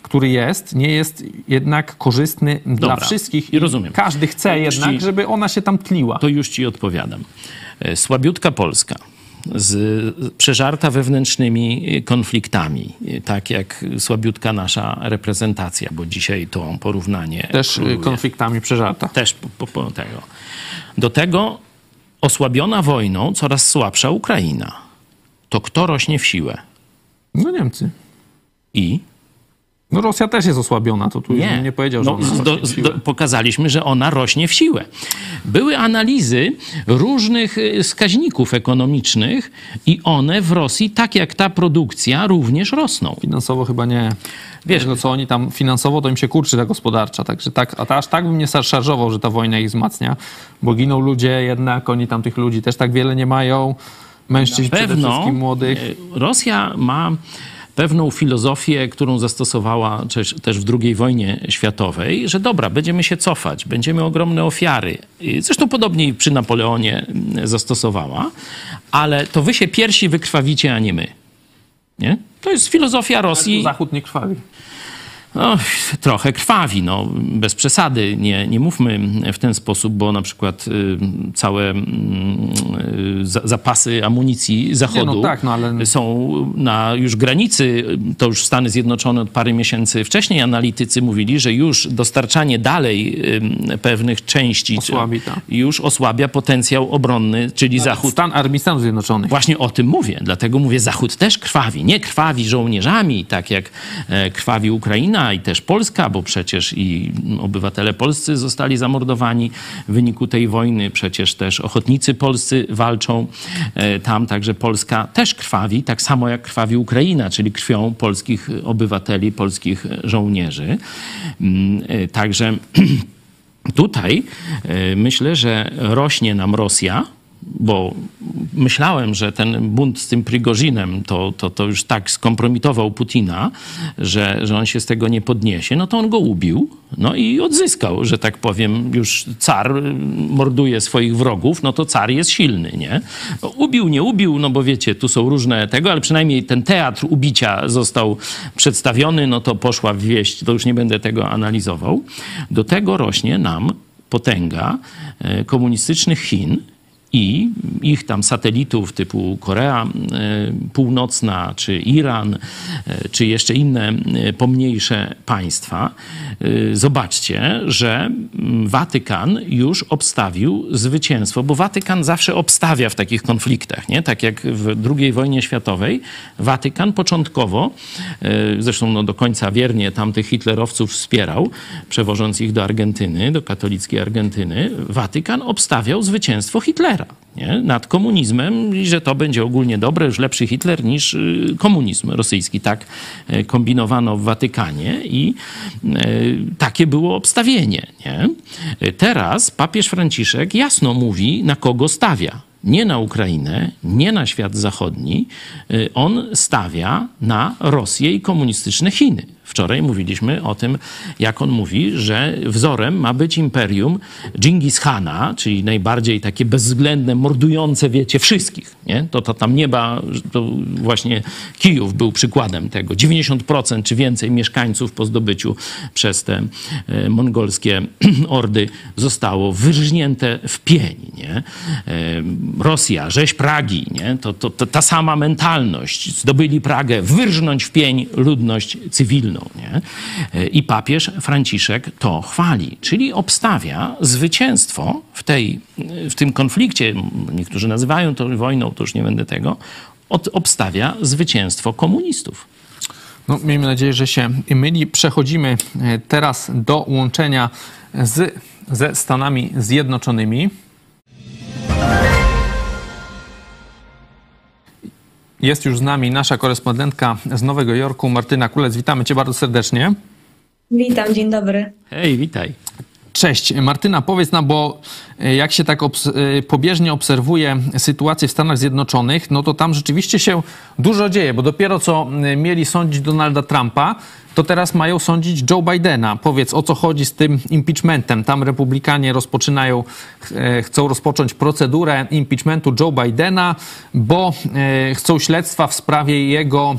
który jest, nie jest jednak korzystny Dobra. dla wszystkich. I rozumiem. Każdy chce jednak, ci, żeby ona się tam tliła. To już ci odpowiadam. E, słabiutka Polska z, przeżarta wewnętrznymi krąfliktami, tak jak słabiutka nasza reprezentacja, bo dzisiaj to porównanie. Też króluje. konfliktami przeżarta. Też po, po, po tego. Do tego osłabiona wojną coraz słabsza Ukraina. To kto rośnie w siłę? No Niemcy. I? No Rosja też jest osłabiona, to tu nie, nie powiedział, że no, ona do, do, Pokazaliśmy, że ona rośnie w siłę. Były analizy różnych y, wskaźników ekonomicznych i one w Rosji, tak jak ta produkcja, również rosną. Finansowo chyba nie. Wiesz, Tego, co oni tam finansowo, to im się kurczy ta gospodarcza. Także tak, a aż tak bym nie szarżował, że ta wojna ich wzmacnia, bo giną ludzie jednak, oni tam tych ludzi też tak wiele nie mają. Mężczyźni przede wszystkim młodych. Y, Rosja ma pewną filozofię, którą zastosowała też, w II wojnie światowej, że dobra, będziemy się cofać, będziemy ogromne ofiary. Zresztą podobnie przy Napoleonie mm, zastosowała, ale to wy się piersi wykrwawicie, a nie my. Nie? To jest filozofia Rosji. Zachód nie krwawi. No, trochę krwawi, no, bez przesady. Nie, nie mówmy w ten sposób, bo na przykład y, całe y, zapasy amunicji Zachodu nie, no tak, no, ale... są na już granicy. To już Stany Zjednoczone od parę miesięcy wcześniej analitycy mówili, że już dostarczanie dalej pewnych części Osłabi, tak. już osłabia potencjał obronny, czyli Zachód. Stan Armii Stanów Zjednoczonych. Właśnie o tym mówię. Dlatego mówię, Zachód też krwawi. Nie krwawi żołnierzami, tak jak e, krwawi Ukraina, i też Polska, bo przecież i obywatele polscy zostali zamordowani w wyniku tej wojny, przecież też ochotnicy polscy walczą e, tam, także Polska też krwawi, tak samo jak krwawi Ukraina, czyli krwią polskich obywateli, polskich żołnierzy. Mm, e, także tutaj e, myślę, że rośnie nam Rosja, bo myślałem, że ten bunt z tym Prigozinem to, to, to już tak skompromitował Putina, że, że on się z tego nie podniesie, no to on go ubił, no i odzyskał, że tak powiem, już car morduje swoich wrogów, no to car jest silny, nie? Ubił, nie ubił, no bo wiecie, tu są różne tego, ale przynajmniej ten teatr ubicia został przedstawiony, no to poszła w wieść, to już nie będę tego analizował. Do tego rośnie nam potęga e, komunistycznych Chin, i ich tam satelitów typu Korea e, Północna, czy Iran, e, czy jeszcze inne e, pomniejsze państwa, zobaczcie, że Watykan już obstawił zwycięstwo, bo Watykan zawsze obstawia w takich konfliktach, nie? Tak jak w II wojnie światowej, Watykan początkowo, zresztą no do końca wiernie tamtych hitlerowców wspierał, przewożąc ich do Argentyny, do katolickiej Argentyny, Watykan obstawiał zwycięstwo Hitlera nie? nad komunizmem i że to będzie ogólnie dobre, już lepszy Hitler niż y, komunizm rosyjski. Tak e, kombinowano w Watykanie i e, takie było obstawienie. Nie? E, teraz papież Franciszek jasno mówi, na kogo stawia nie na Ukrainę, nie na świat zachodni. On stawia na Rosję i komunistyczne Chiny. Wczoraj mówiliśmy o tym, jak on mówi, że wzorem ma być imperium Dżingis Hana, czyli najbardziej takie bezwzględne, mordujące, wiecie, wszystkich. Nie? To, to tam nieba, to właśnie Kijów był przykładem tego. 90% czy więcej mieszkańców po zdobyciu przez te e, mongolskie ordy zostało wyrżnięte w pień. Nie? E, Rosja, rzeź Pragi, nie? To, to, to ta sama mentalność. Zdobyli Pragę, wyrżnąć w pień ludność cywilną. Nie? I papież Franciszek to chwali, czyli obstawia zwycięstwo w, tej, w tym konflikcie. Niektórzy nazywają to wojną, to już nie będę tego. Od, obstawia zwycięstwo komunistów. No, miejmy nadzieję, że się myli. Przechodzimy e, teraz do łączenia z, ze Stanami Zjednoczonymi. Jest już z nami nasza korespondentka z Nowego Jorku, Martyna Kulec. Witamy cię bardzo serdecznie. Witam, dzień dobry. Hej, witaj. Cześć. Martyna, powiedz nam, bo e, jak się tak obs e, pobieżnie obserwuje sytuację w Stanach Zjednoczonych, no to tam rzeczywiście się dużo dzieje, bo dopiero co mieli sądzić Donalda Trumpa, to teraz mają sądzić Joe Bidena. Powiedz, o co chodzi z tym impeachmentem. Tam republikanie rozpoczynają, e, chcą rozpocząć procedurę impeachmentu Joe Bidena, bo chcą śledztwa w sprawie jego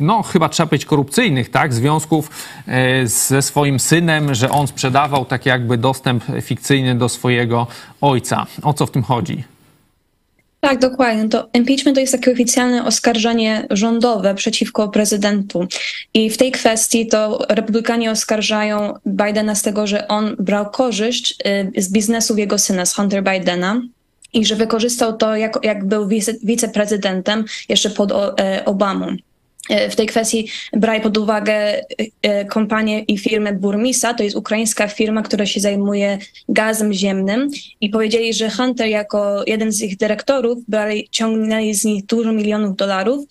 no chyba trzeba powiedzieć korupcyjnych, tak, związków e, ze swoim synem, że on sprzedawał tak jakby dostęp fikcyjny do swojego ojca. O co w tym chodzi? Tak, dokładnie. To impeachment to jest takie oficjalne oskarżenie rządowe przeciwko prezydentu. I w tej kwestii to republikanie oskarżają Bidena z tego, że on brał korzyść e, z biznesu jego syna, z Hunter Bidena. I że wykorzystał to, jak, jak był wiceprezydentem jeszcze pod e, Obamą. E, w tej kwestii braj pod uwagę e, kompanię i firmę Burmisa, to jest ukraińska firma, która się zajmuje gazem ziemnym. I powiedzieli, że Hunter jako jeden z ich dyrektorów brali, ciągnęli z nich dużo milionów dolarów.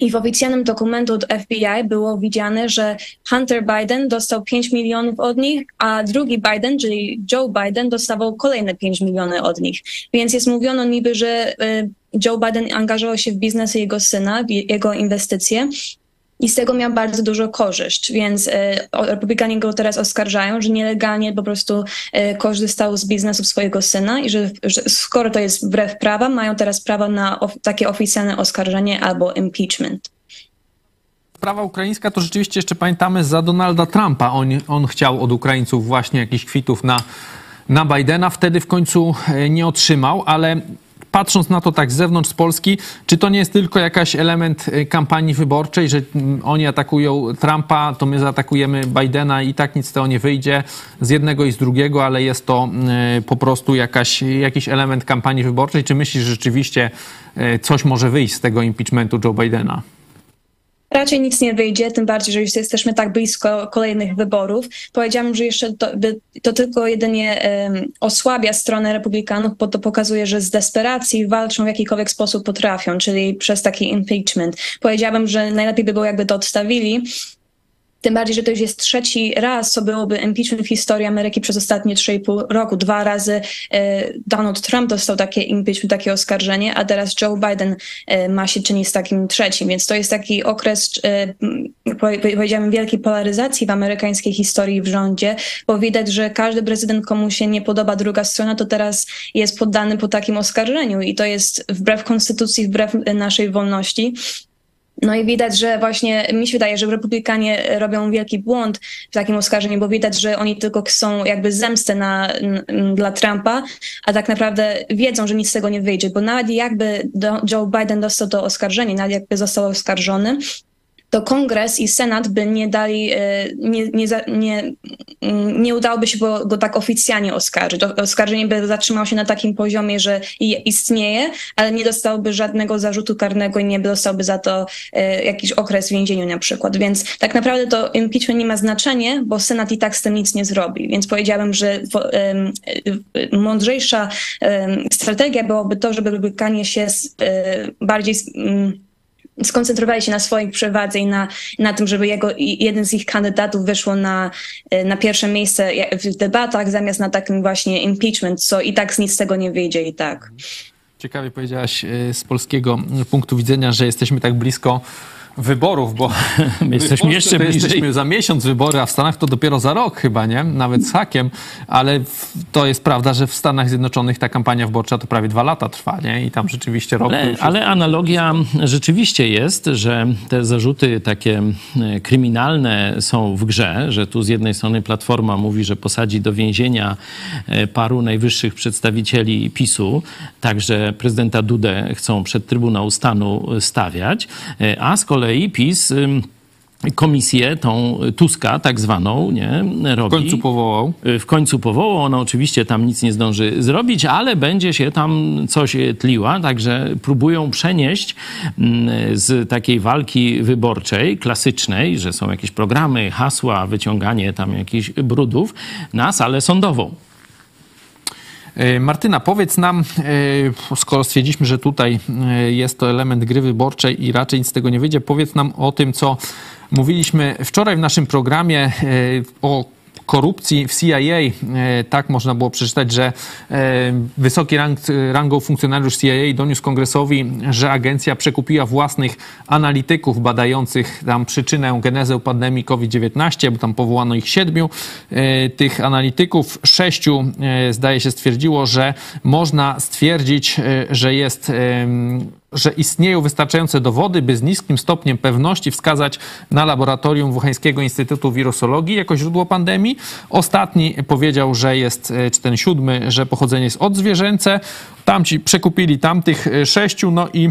I w oficjalnym dokumentu od FBI było widziane, że Hunter Biden dostał 5 milionów od nich, a drugi Biden, czyli Joe Biden, dostawał kolejne 5 milionów od nich. Więc jest mówiono niby, że Joe Biden angażował się w biznes jego syna, w jego inwestycje i z tego miał bardzo dużo korzyść, więc e, republikanie go teraz oskarżają, że nielegalnie po prostu e, korzystał z biznesu swojego syna i że, że skoro to jest wbrew prawa, mają teraz prawo na of, takie oficjalne oskarżenie albo impeachment. Sprawa ukraińska to rzeczywiście jeszcze pamiętamy za Donalda Trumpa. On, on chciał od Ukraińców właśnie jakichś kwitów na, na Bidena. Wtedy w końcu e, nie otrzymał, ale patrząc na to tak z zewnątrz z Polski, czy to nie jest tylko jakiś element y, kampanii wyborczej, że mm, oni atakują Trumpa, to my zaatakujemy Bidena i tak nic z tego nie wyjdzie z jednego i z drugiego, ale jest to y, po prostu jakaś, jakiś element kampanii wyborczej? Czy myślisz, że rzeczywiście y, coś może wyjść z tego impeachmentu Joe Bidena? Raczej nic nie wyjdzie, tym bardziej, że już jesteśmy tak blisko kolejnych wyborów. Powiedziałam, że jeszcze to, to tylko jedynie um, osłabia stronę republikanów, bo to pokazuje, że z desperacji walczą w jakikolwiek sposób potrafią, czyli przez taki impeachment. Powiedziałabym, że najlepiej by było, jakby to odstawili, Tym bardziej, że to już jest trzeci raz, co byłoby impeachment w historii Ameryki przez ostatnie 3,5 roku. Dwa razy e, Donald Trump dostał takie impeachment, takie oskarżenie, a teraz Joe Biden e, ma się czynić z takim trzecim. Więc to jest taki okres, e, powiedziałabym, wielkiej polaryzacji w amerykańskiej historii w rządzie, bo widać, że każdy prezydent, komu się nie podoba druga strona, to teraz jest poddany po takim oskarżeniu i to jest wbrew konstytucji, wbrew naszej wolności. No i widać, że właśnie mi się wydaje, że republikanie robią wielki błąd w takim oskarżeniu, bo widać, że oni tylko chcą jakby zemstę na, dla Trumpa, a tak naprawdę wiedzą, że nic z tego nie wyjdzie, bo nawet jakby Joe Biden dostał to oskarżenie, nawet jakby został oskarżony, to kongres i senat by nie dali, e, nie, nie, nie, mm, nie udałoby się go, go tak oficjalnie oskarżyć. Oskarżenie by zatrzymało się na takim poziomie, że istnieje, ale nie dostałby żadnego zarzutu karnego i nie dostałby za to e, jakiś okres w więzieniu na przykład. Więc tak naprawdę to impeachment nie ma znaczenia, bo senat i tak z tym nic nie zrobi. Więc powiedziałabym, że mądrzejsza strategia byłoby to, żeby Republikanie się e, bardziej skoncentrowali się na swoich przewadze i na, na tym, żeby jego, jeden z ich kandydatów wyszło na, e, na pierwsze miejsce w debatach, zamiast na takim właśnie impeachment, co i tak z nic z tego nie wyjdzie i tak. Ciekawie powiedziałaś e, z polskiego punktu widzenia, że jesteśmy tak blisko wyborów, bo my jesteśmy jeszcze bliżej. Jesteśmy za miesiąc wybory, a w Stanach to dopiero za rok chyba, nie? Nawet z hakiem, ale to jest prawda, że w Stanach Zjednoczonych ta kampania wyborcza to prawie dwa lata trwa, nie? I tam rzeczywiście rok... Ale, ale analogia rzeczywiście jest, że te zarzuty takie e, kryminalne są w grze, że tu z jednej strony Platforma mówi, że posadzi do więzienia e, paru najwyższych przedstawicieli PiSu, także prezydenta Dudę chcą przed Trybunał Stanu stawiać, e, a z kolei kolei PiS komisję, tą Tuska tak zwaną, nie, robi. W końcu powołał. Y, w końcu powołał. Ona oczywiście tam nic nie zdąży zrobić, ale będzie się tam coś tliła, także próbują przenieść mm, z takiej walki wyborczej, klasycznej, że są jakieś programy, hasła, wyciąganie tam jakichś brudów, na salę sądową. E, Martyna, powiedz nam, e, skoro stwierdziliśmy, że tutaj e, jest to element gry wyborczej i raczej nic z tego nie wyjdzie, powiedz nam o tym, co mówiliśmy wczoraj w naszym programie o korupcji w CIA. E, tak można było przeczytać, że e, wysoki rang, rangą funkcjonariusz CIA doniósł kongresowi, że agencja przekupiła własnych analityków badających tam przyczynę, genezę pandemii COVID-19, bo tam powołano ich siedmiu. E, tych analityków sześciu zdaje się stwierdziło, że można stwierdzić, że jest że istnieją wystarczające dowody, by z niskim stopniem pewności wskazać na laboratorium Wuchańskiego Instytutu Wirusologii jako źródło pandemii. Ostatni powiedział, że jest, e, czy ten siódmy, że pochodzenie jest odzwierzęce. Tamci przekupili tamtych e, sześciu, no i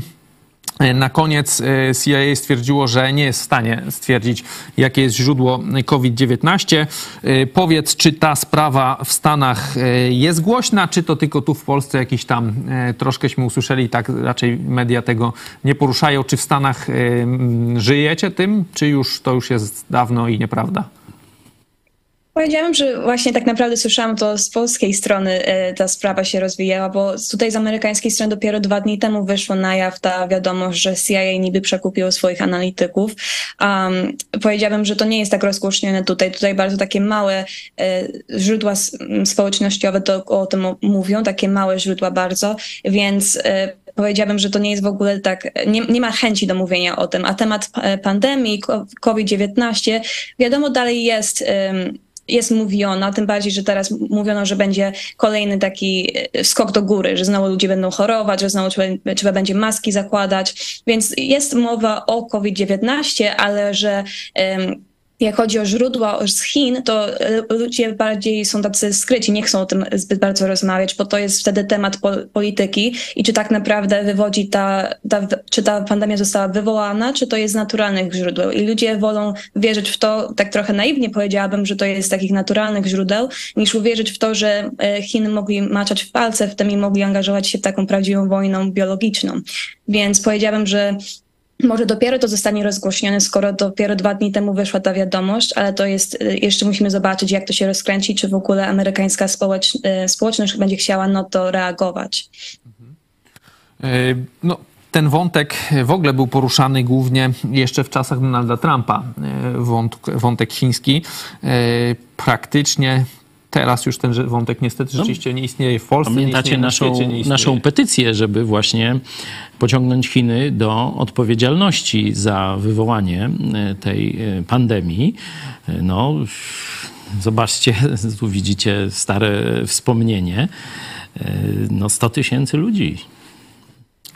na koniec e, CIA stwierdziło, że nie jest w stanie stwierdzić, jakie jest źródło COVID-19. E, powiedz, czy ta sprawa w Stanach jest głośna, czy to tylko tu w Polsce jakiś tam troszkęśmy usłyszeli, tak raczej media tego nie poruszają. Czy w Stanach żyjecie tym, czy już to już jest dawno i nieprawda? Powiedziałam, że właśnie tak naprawdę słyszałam to z polskiej strony e, ta sprawa się rozwijała, bo tutaj z amerykańskiej strony dopiero dwa dni temu wyszło na jaw ta wiadomość, że CIA niby przekupiło swoich analityków. Um, powiedziałabym, że to nie jest tak rozgłośnione tutaj. Tutaj bardzo takie małe e, źródła społecznościowe to o tym mówią, takie małe źródła bardzo, więc e, powiedziałabym, że to nie jest w ogóle tak, nie, nie ma chęci do mówienia o tym. A temat pandemii, COVID-19, wiadomo, dalej jest jest mówiono, tym bardziej, że teraz mówiono, że będzie kolejny taki e, skok do góry, że znowu ludzie będą chorować, że znowu trzeba, trzeba będzie maski zakładać. Więc jest mowa o COVID-19, ale że um, jak chodzi o źródła z Chin, to ludzie bardziej są tacy skryci, nie chcą o tym zbyt bardzo rozmawiać, bo to jest wtedy temat polityki i czy tak naprawdę wywodzi ta, ta, czy ta pandemia została wywołana, czy to jest z naturalnych źródeł. I ludzie wolą wierzyć w to, tak trochę naiwnie powiedziałabym, że to jest z takich naturalnych źródeł, niż uwierzyć w to, że e, Chiny mogli maczać w palce w tym i mogli angażować się w taką prawdziwą wojną biologiczną. Więc powiedziałabym, że może dopiero to zostanie rozgłośnione, skoro dopiero dwa dni temu wyszła ta wiadomość, ale to jest, y, jeszcze musimy zobaczyć, jak to się rozkręci, czy w ogóle amerykańska społecz, y, społeczność będzie chciała na to reagować. Mhm. No, ten wątek w ogóle był poruszany głównie jeszcze w czasach Donalda Trumpa. E, Wątek, wątek chiński. E, Praktycznie teraz już ten wątek niestety rzeczywiście nie istnieje w Polsce, nie Pamiętacie istnieje na naszą, świecie, nie istnieje. naszą petycję, żeby właśnie pociągnąć Chiny do odpowiedzialności za wywołanie e, tej e, pandemii. E, No, zobaczcie, tu widzicie stare wspomnienie. No, 100 tysięcy ludzi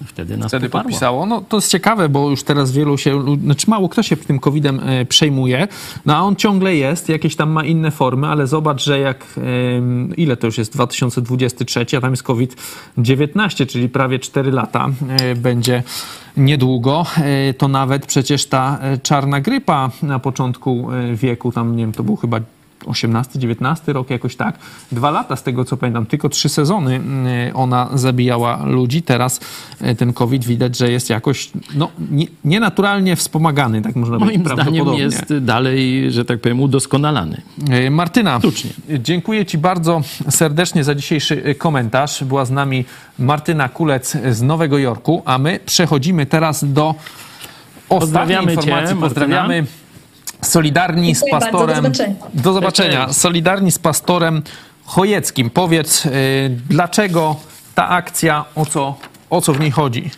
wtedy nas wtedy poparło. podpisało. No to jest ciekawe, bo już teraz wielu się, znaczy mało kto się tym COVID-em e, przejmuje, no a on ciągle jest, jakieś tam ma inne formy, ale zobacz, że jak, ile to już jest 2023, a tam jest COVID-19, czyli prawie 4 lata e, będzie niedługo, e, to nawet przecież ta czarna grypa na początku wieku, tam nie wiem, to był chyba 18-19 rok, jakoś tak. Dwa lata z tego co pamiętam, tylko trzy sezony mm, ona zabijała ludzi. Teraz e, ten COVID widać, że jest jakoś no, nie, nienaturalnie wspomagany, tak można Moim powiedzieć. zdaniem prawdopodobnie. jest dalej, że tak powiem, udoskonalany. E, Martyna, Sztucznie. dziękuję Ci bardzo serdecznie za dzisiejszy e, komentarz. Była z nami Martyna Kulec z Nowego Jorku, a my przechodzimy teraz do ostatniej Pozdrawiamy cię, informacji. Martyna. Pozdrawiamy. Solidarni z Dziękuję bardzo, do pastorem. zobaczenia. Do zobaczenia. Solidarni z pastorem Chojeckim. Powiedz, y, dlaczego ta akcja, o co, o co w niej chodzi?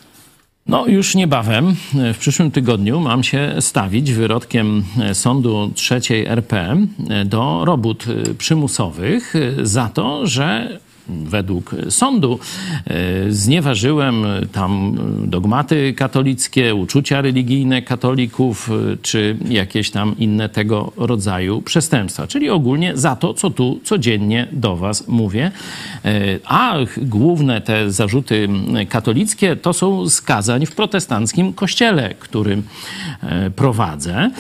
No, już niebawem, w przyszłym tygodniu, mam się stawić wyrodkiem sądu trzeciej RP do robót przymusowych za to, że według sądu e, znieważyłem tam dogmaty katolickie, uczucia religijne katolików, e, czy jakieś tam inne tego rodzaju przestępstwa. Czyli ogólnie za to, co tu codziennie do Was mówię. E, A główne te zarzuty katolickie to są skazań w protestanckim kościele, którym e, prowadzę.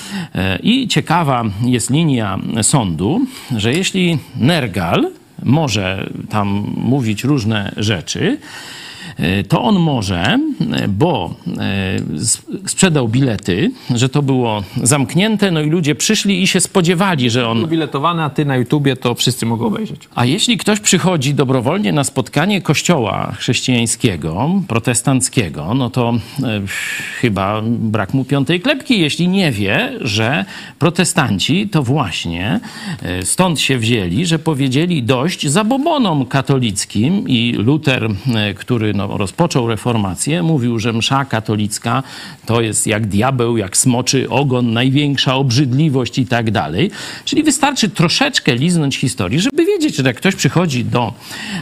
I ciekawa jest linia sądu, że jeśli Nergal, może tam mówić różne rzeczy, to on może, e, bo e, sprzedał bilety, że to było zamknięte, no i ludzie przyszli i się spodziewali, że on Biletowane, a ty na YouTubie to wszyscy mogą obejrzeć. a jeśli ktoś przychodzi dobrowolnie na spotkanie kościoła chrześcijańskiego, protestanckiego, no to e, chyba brak mu piątej klepki, jeśli nie wie, że protestanci to właśnie e, stąd się wzięli, że powiedzieli dość zabobonom katolickim i Luter, e, który no, rozpoczął reformację, mówił, że msza katolicka to jest jak diabeł, jak smoczy ogon, największa obrzydliwość i tak dalej. Czyli wystarczy troszeczkę liznąć historii, żeby wiedzieć, że jak ktoś przychodzi do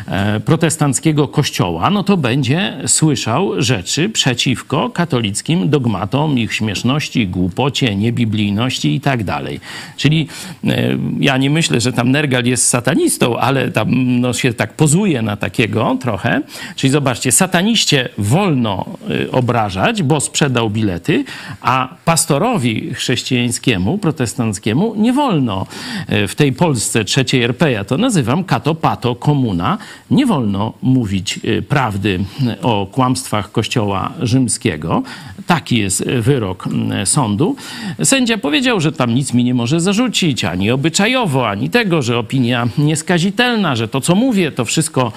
e, protestanckiego kościoła, no to będzie słyszał rzeczy przeciwko katolickim dogmatom, ich śmieszności, głupocie, niebiblijności i tak dalej. Czyli e, ja nie myślę, że tam Nergal jest satanistą, ale tam no, się tak pozuje na takiego trochę. Czyli zobaczcie, sataniście wolno y, obrażać, bo sprzedał bilety, a pastorowi chrześcijańskiemu, protestanckiemu nie wolno. Y, W tej Polsce trzeciej RP, ja to nazywam kato, pato, komuna, nie wolno mówić y, prawdy o kłamstwach Kościoła rzymskiego. Taki jest wyrok sądu. Sędzia powiedział, że tam nic mi nie może zarzucić, ani obyczajowo, ani tego, że opinia nieskazitelna, że to, co mówię, to wszystko,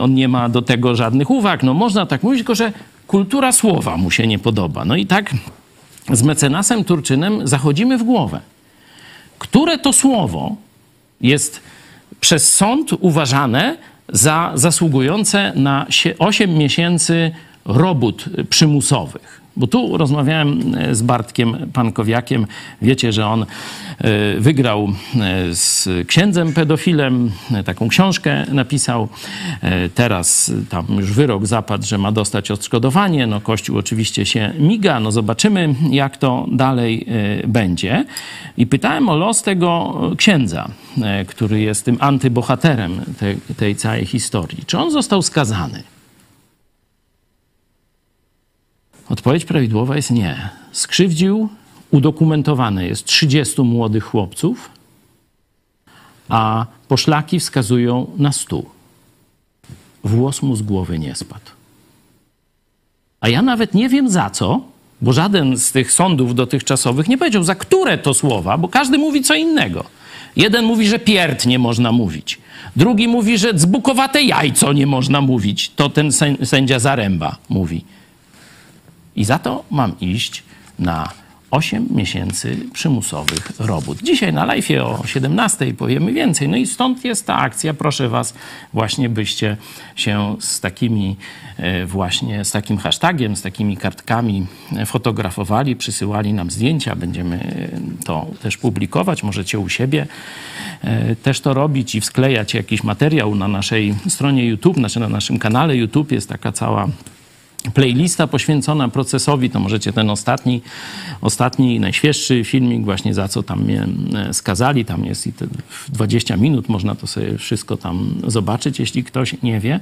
on nie ma do tego żadnych uwag. No można tak mówić, tylko że kultura słowa mu się nie podoba. No i tak z mecenasem Turczynem zachodzimy w głowę. Które to słowo jest przez sąd uważane za zasługujące na sie- 8 miesięcy robót przymusowych. Bo tu rozmawiałem e, z Bartkiem Pankowiakiem. Wiecie, że on e, wygrał e, z księdzem pedofilem, taką książkę napisał. Teraz tam już wyrok zapadł, że ma dostać odszkodowanie. No Kościół oczywiście się miga. No zobaczymy, jak to dalej będzie. I pytałem o los tego księdza, który jest tym antybohaterem tej, tej całej historii. Czy on został skazany? Odpowiedź prawidłowa jest nie. Skrzywdził, udokumentowane jest 30 młodych chłopców, a poszlaki wskazują na 100. Włos mu z głowy nie spadł. A ja nawet nie wiem za co, bo żaden z tych sądów dotychczasowych nie powiedział, za które to słowa, bo każdy mówi co innego. Jeden mówi, że pierd nie można mówić. Drugi mówi, że dzbukowate jajco nie można mówić. To ten sę- sędzia Zaręba mówi. I za to mam iść na 8 miesięcy przymusowych robót. Dzisiaj na live o 17 powiemy więcej. No i stąd jest ta akcja. Proszę Was właśnie, byście się z takimi e, właśnie, z takim hashtagiem, z takimi kartkami fotografowali, przysyłali nam zdjęcia. Będziemy e, to też publikować. Możecie u siebie e, też to robić i wsklejać jakiś materiał na naszej stronie YouTube, znaczy na naszym kanale YouTube jest taka cała playlista poświęcona procesowi, to możecie ten ostatni, ostatni, najświeższy filmik właśnie za co tam mnie e, skazali, tam jest i te 20 minut, można to sobie wszystko tam zobaczyć, jeśli ktoś nie wie.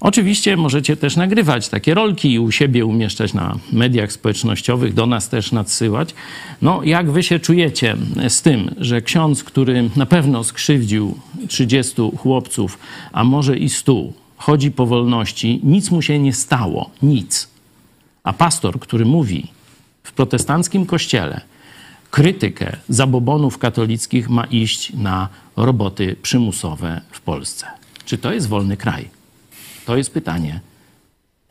Oczywiście możecie też nagrywać takie rolki i u siebie umieszczać na mediach społecznościowych, do nas też nadsyłać. No, jak wy się czujecie z tym, że ksiądz, który na pewno skrzywdził 30 chłopców, a może i 100, chodzi po wolności, nic mu się nie stało, nic. A pastor, który mówi w protestanckim kościele krytykę zabobonów katolickich, ma iść na roboty przymusowe w Polsce. Czy to jest wolny kraj? To jest pytanie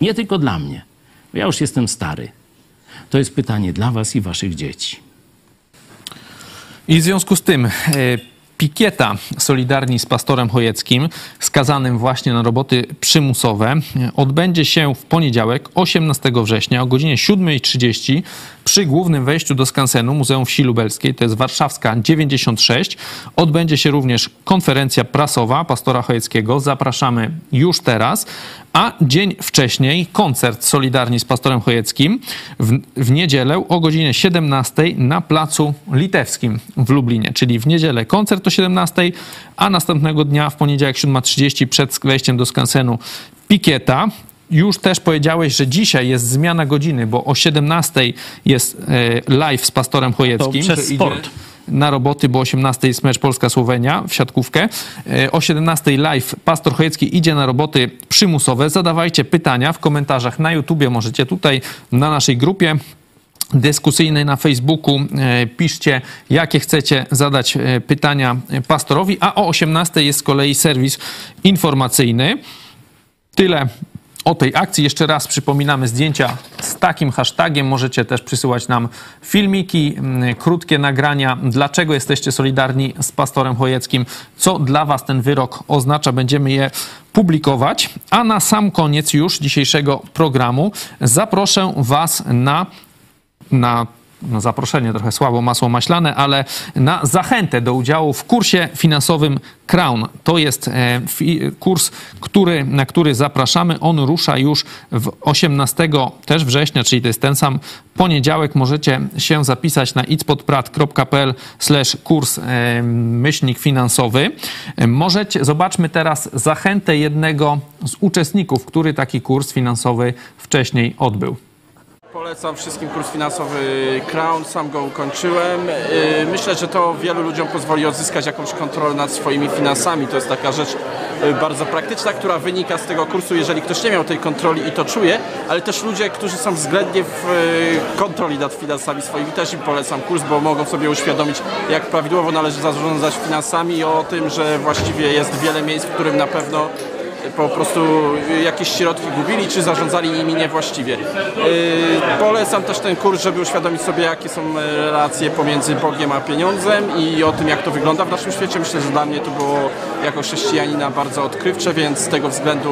nie tylko dla mnie, ja już jestem stary. To jest pytanie dla Was i Waszych dzieci. I w związku z tym e, pikieta Solidarni z pastorem Chojeckim, skazanym właśnie na roboty przymusowe, odbędzie się w poniedziałek 18 września o godzinie 7.30 przy głównym wejściu do skansenu Muzeum Wsi Lubelskiej, to jest Warszawska 96. Odbędzie się również konferencja prasowa pastora Chojeckiego. Zapraszamy już teraz. A dzień wcześniej koncert Solidarni z pastorem Chojeckim w, w niedzielę o godzinie 17 na Placu Litewskim w Lublinie. Czyli w niedzielę koncert o 17, a następnego dnia w poniedziałek 7.30 przed wejściem do skansenu pikieta już też powiedziałeś, że dzisiaj jest zmiana godziny, bo o 17 jest e, live z pastorem Chojeckim. To przez sport. Idzie na roboty, bo o 18 jest mecz Polska-Słowenia w siatkówkę. E, O 17 live pastor Chojecki idzie na roboty przymusowe. Zadawajcie pytania w komentarzach na YouTubie, możecie tutaj na naszej grupie dyskusyjnej na Facebooku. E, Piszcie, jakie chcecie zadać e, pytania pastorowi, a o 18 jest z kolei serwis informacyjny. Tyle o tej akcji. Jeszcze raz przypominamy zdjęcia z takim hashtagiem. Możecie też przysyłać nam filmiki, mm, krótkie nagrania. Dlaczego jesteście solidarni z pastorem Chojeckim? Co dla was ten wyrok oznacza? Będziemy je publikować. A na sam koniec już dzisiejszego programu zaproszę was na na no zaproszenie trochę słabo, masło maślane, ale na zachętę do udziału w kursie finansowym Crown. To jest e, kurs, który, na który zapraszamy. On rusza już w 18 też września, czyli to jest ten sam poniedziałek. Możecie się zapisać na itspodprat.pl kurs e, myślnik finansowy. Możecie, zobaczmy teraz zachętę jednego z uczestników, który taki kurs finansowy wcześniej odbył. Polecam wszystkim kurs finansowy Crown, sam go ukończyłem. Yy, Myślę, że to wielu ludziom pozwoli odzyskać jakąś kontrolę nad swoimi finansami. To jest taka rzecz yy, bardzo praktyczna, która wynika z tego kursu, jeżeli ktoś nie miał tej kontroli i to czuje, ale też ludzie, którzy są względnie w yy, kontroli nad finansami swoimi, też im polecam kurs, bo mogą sobie uświadomić, jak prawidłowo należy zarządzać finansami i o tym, że właściwie jest wiele miejsc, w którym na pewno po prostu jakieś środki gubili, czy zarządzali nimi niewłaściwie. Yy, Polecam też ten kurs, żeby uświadomić sobie, jakie są e, relacje pomiędzy Bogiem a pieniądzem i o tym, jak to wygląda w naszym świecie. Myślę, że dla mnie to było jako chrześcijanina bardzo odkrywcze, więc z tego względu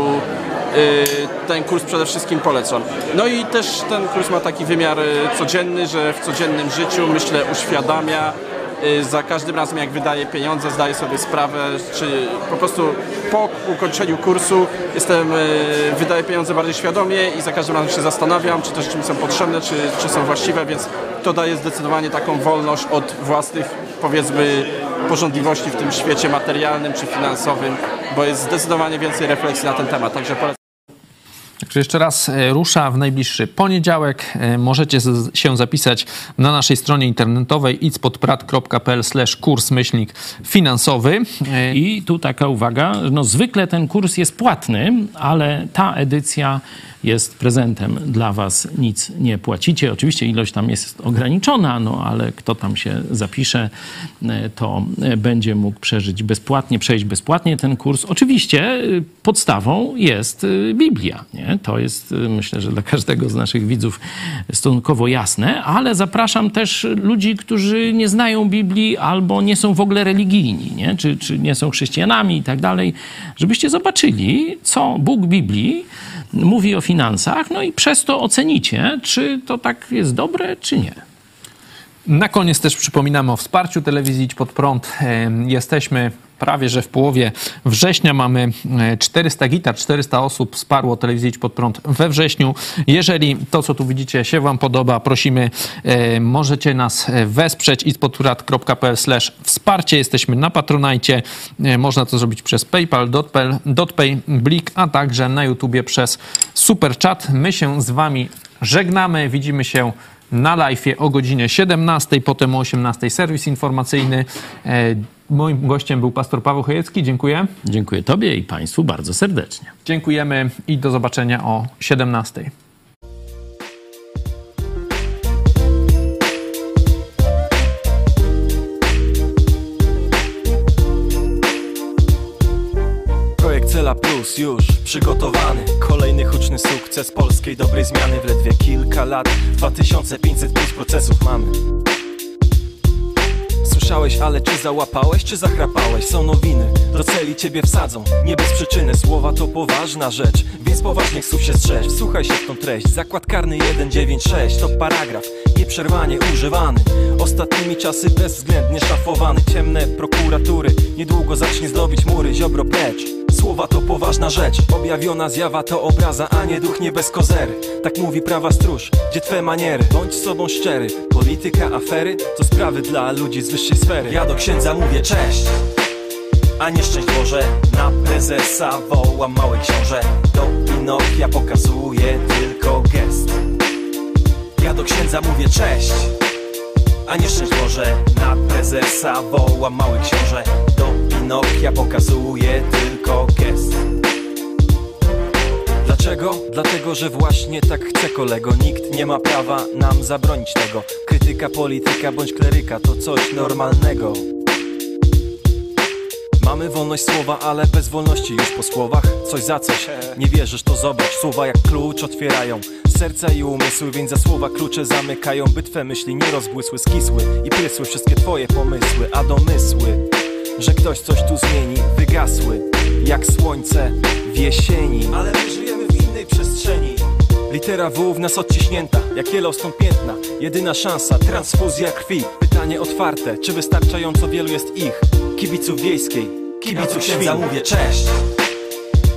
yy, ten kurs przede wszystkim polecam. No i też ten kurs ma taki wymiar e, codzienny, że w codziennym życiu, myślę, uświadamia Y, za każdym razem jak wydaję pieniądze zdaję sobie sprawę, czy po prostu po ukończeniu kursu jestem, y, wydaję pieniądze bardziej świadomie i za każdym razem się zastanawiam, czy te rzeczy mi są potrzebne, czy, czy są właściwe, więc to daje zdecydowanie taką wolność od własnych powiedzmy porządliwości w tym świecie materialnym czy finansowym, bo jest zdecydowanie więcej refleksji na ten temat, także polecam. Także jeszcze raz e, rusza w najbliższy poniedziałek. E, Możecie się zapisać na naszej stronie internetowej itspodprat.pl kurs myślnik finansowy. E, I tu taka uwaga, no zwykle ten kurs jest płatny, ale ta edycja jest prezentem dla was, nic nie płacicie. Oczywiście ilość tam jest ograniczona, no ale kto tam się zapisze, to będzie mógł przeżyć bezpłatnie, przejść bezpłatnie ten kurs. Oczywiście e, podstawą jest e, Biblia, nie? To jest, y, myślę, że dla każdego z naszych widzów stosunkowo jasne, ale zapraszam też ludzi, którzy nie znają Biblii albo nie są w ogóle religijni, nie? Czy, czy nie są chrześcijanami i tak dalej, żebyście zobaczyli, co Bóg Biblii mówi o finansach, no i przez to ocenicie, czy to tak jest dobre, czy nie. Na koniec też przypominamy o wsparciu telewizji Idź Pod Prąd. Jesteśmy prawie, że w połowie września mamy 400 gitar, 400 osób wsparło telewizję Idź Pod Prąd we wrześniu. Jeżeli to, co tu widzicie, się wam podoba, prosimy, możecie nas wesprzeć idźpodprad.pl wsparcie. Jesteśmy na Patronajcie. Można to zrobić przez PayPal, dotpay, Blik, a także na YouTubie przez Super Chat. My się z wami żegnamy. Widzimy się na live o godzinie 17, potem o 18 serwis informacyjny. Moim gościem był pastor Paweł Chojecki. Dziękuję. Dziękuję Tobie i Państwu bardzo serdecznie. Dziękujemy i do zobaczenia o 17. Już przygotowany. Kolejny huczny sukces polskiej dobrej zmiany. W ledwie kilka lat 2500 plus procesów mamy. Słyszałeś, ale czy załapałeś, czy zachrapałeś? Są nowiny, do celi ciebie wsadzą. Nie bez przyczyny, słowa to poważna rzecz. Więc poważnych słów się strzeż. Słuchaj się w tą treść. Zakład karny 196 to paragraf. Nieprzerwanie używany. Ostatnimi czasy bezwzględnie szafowany. Ciemne prokuratury. Niedługo zacznie zdobić mury. Ziobro precz Słowa to poważna rzecz. Objawiona zjawa to obraza, a nie duch nie bez kozery. Tak mówi prawa stróż, gdzie twe maniery? Bądź sobą szczery. Polityka, afery To sprawy dla ludzi z wyższej sfery. Ja do księdza mówię cześć! A nie szczęść Boże Na prezesa wołam mały książę. Do Pinokia pokazuje tylko gest. Ja do księdza mówię cześć! A nie szczęść Boże Na prezesa wołam mały książę. Do Pinokia pokazuje tylko gest. Dlaczego? Dlatego, że właśnie tak chce kolego. Nikt nie ma prawa nam zabronić tego. Krytyka, polityka bądź kleryka to coś normalnego. Mamy wolność słowa, ale bez wolności już po słowach. Coś za coś, nie wierzysz to zobacz. Słowa jak klucz otwierają serca i umysły Więc za słowa klucze zamykają By twe myśli nie rozbłysły, skisły I prysły wszystkie twoje pomysły A domysły, że ktoś coś tu zmieni. Wygasły, jak słońce w jesieni. Ale my żyjemy w innej przestrzeni. Litera W w nas odciśnięta, jak Yellowstone piętna. Jedyna szansa, transfuzja krwi. Pytanie otwarte, czy wystarczająco wielu jest ich? Kibiców wiejskiej, kibiców świn mówię cześć!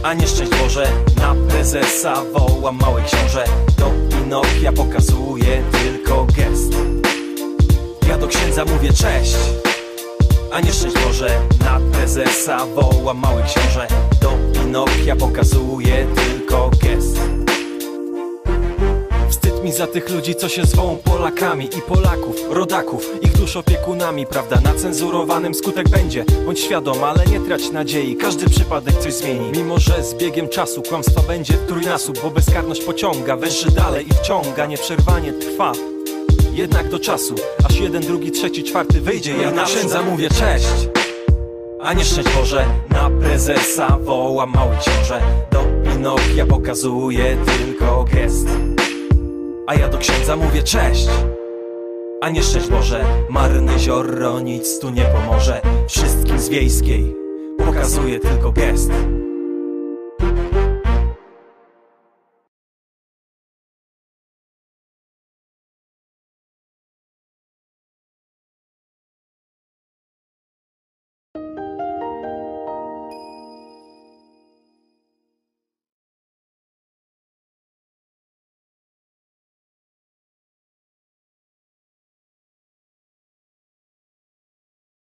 A nie szczęść Boże Na prezesa wołam mały książę. Do Pinokia pokazuje tylko gest. Ja do księdza mówię cześć a nie szczęść Boże Na prezesa wołam mały książę Do Pinokia pokazuje tylko gest Wstyd mi za tych ludzi, co się zwą Polakami i Polaków, rodaków, ich dusz opiekunami, prawda? Na cenzurowanym skutek będzie, bądź świadom, ale nie trać nadziei, każdy przypadek coś zmieni. Mimo, że z biegiem czasu kłamstwa będzie trójnasób, bo bezkarność pociąga, węży dalej i wciąga, nieprzerwanie trwa. Jednak do czasu, aż jeden, drugi, trzeci, czwarty wyjdzie, ja na księdza mówię cześć. A nie szczęść Boże, na prezesa wołam mały książę. Do Pinokia pokazuje tylko gest. A ja do księdza mówię cześć. A nie szczęść Boże Marne zioro nic tu nie pomoże. Wszystkim z wiejskiej Pokazuje tylko gest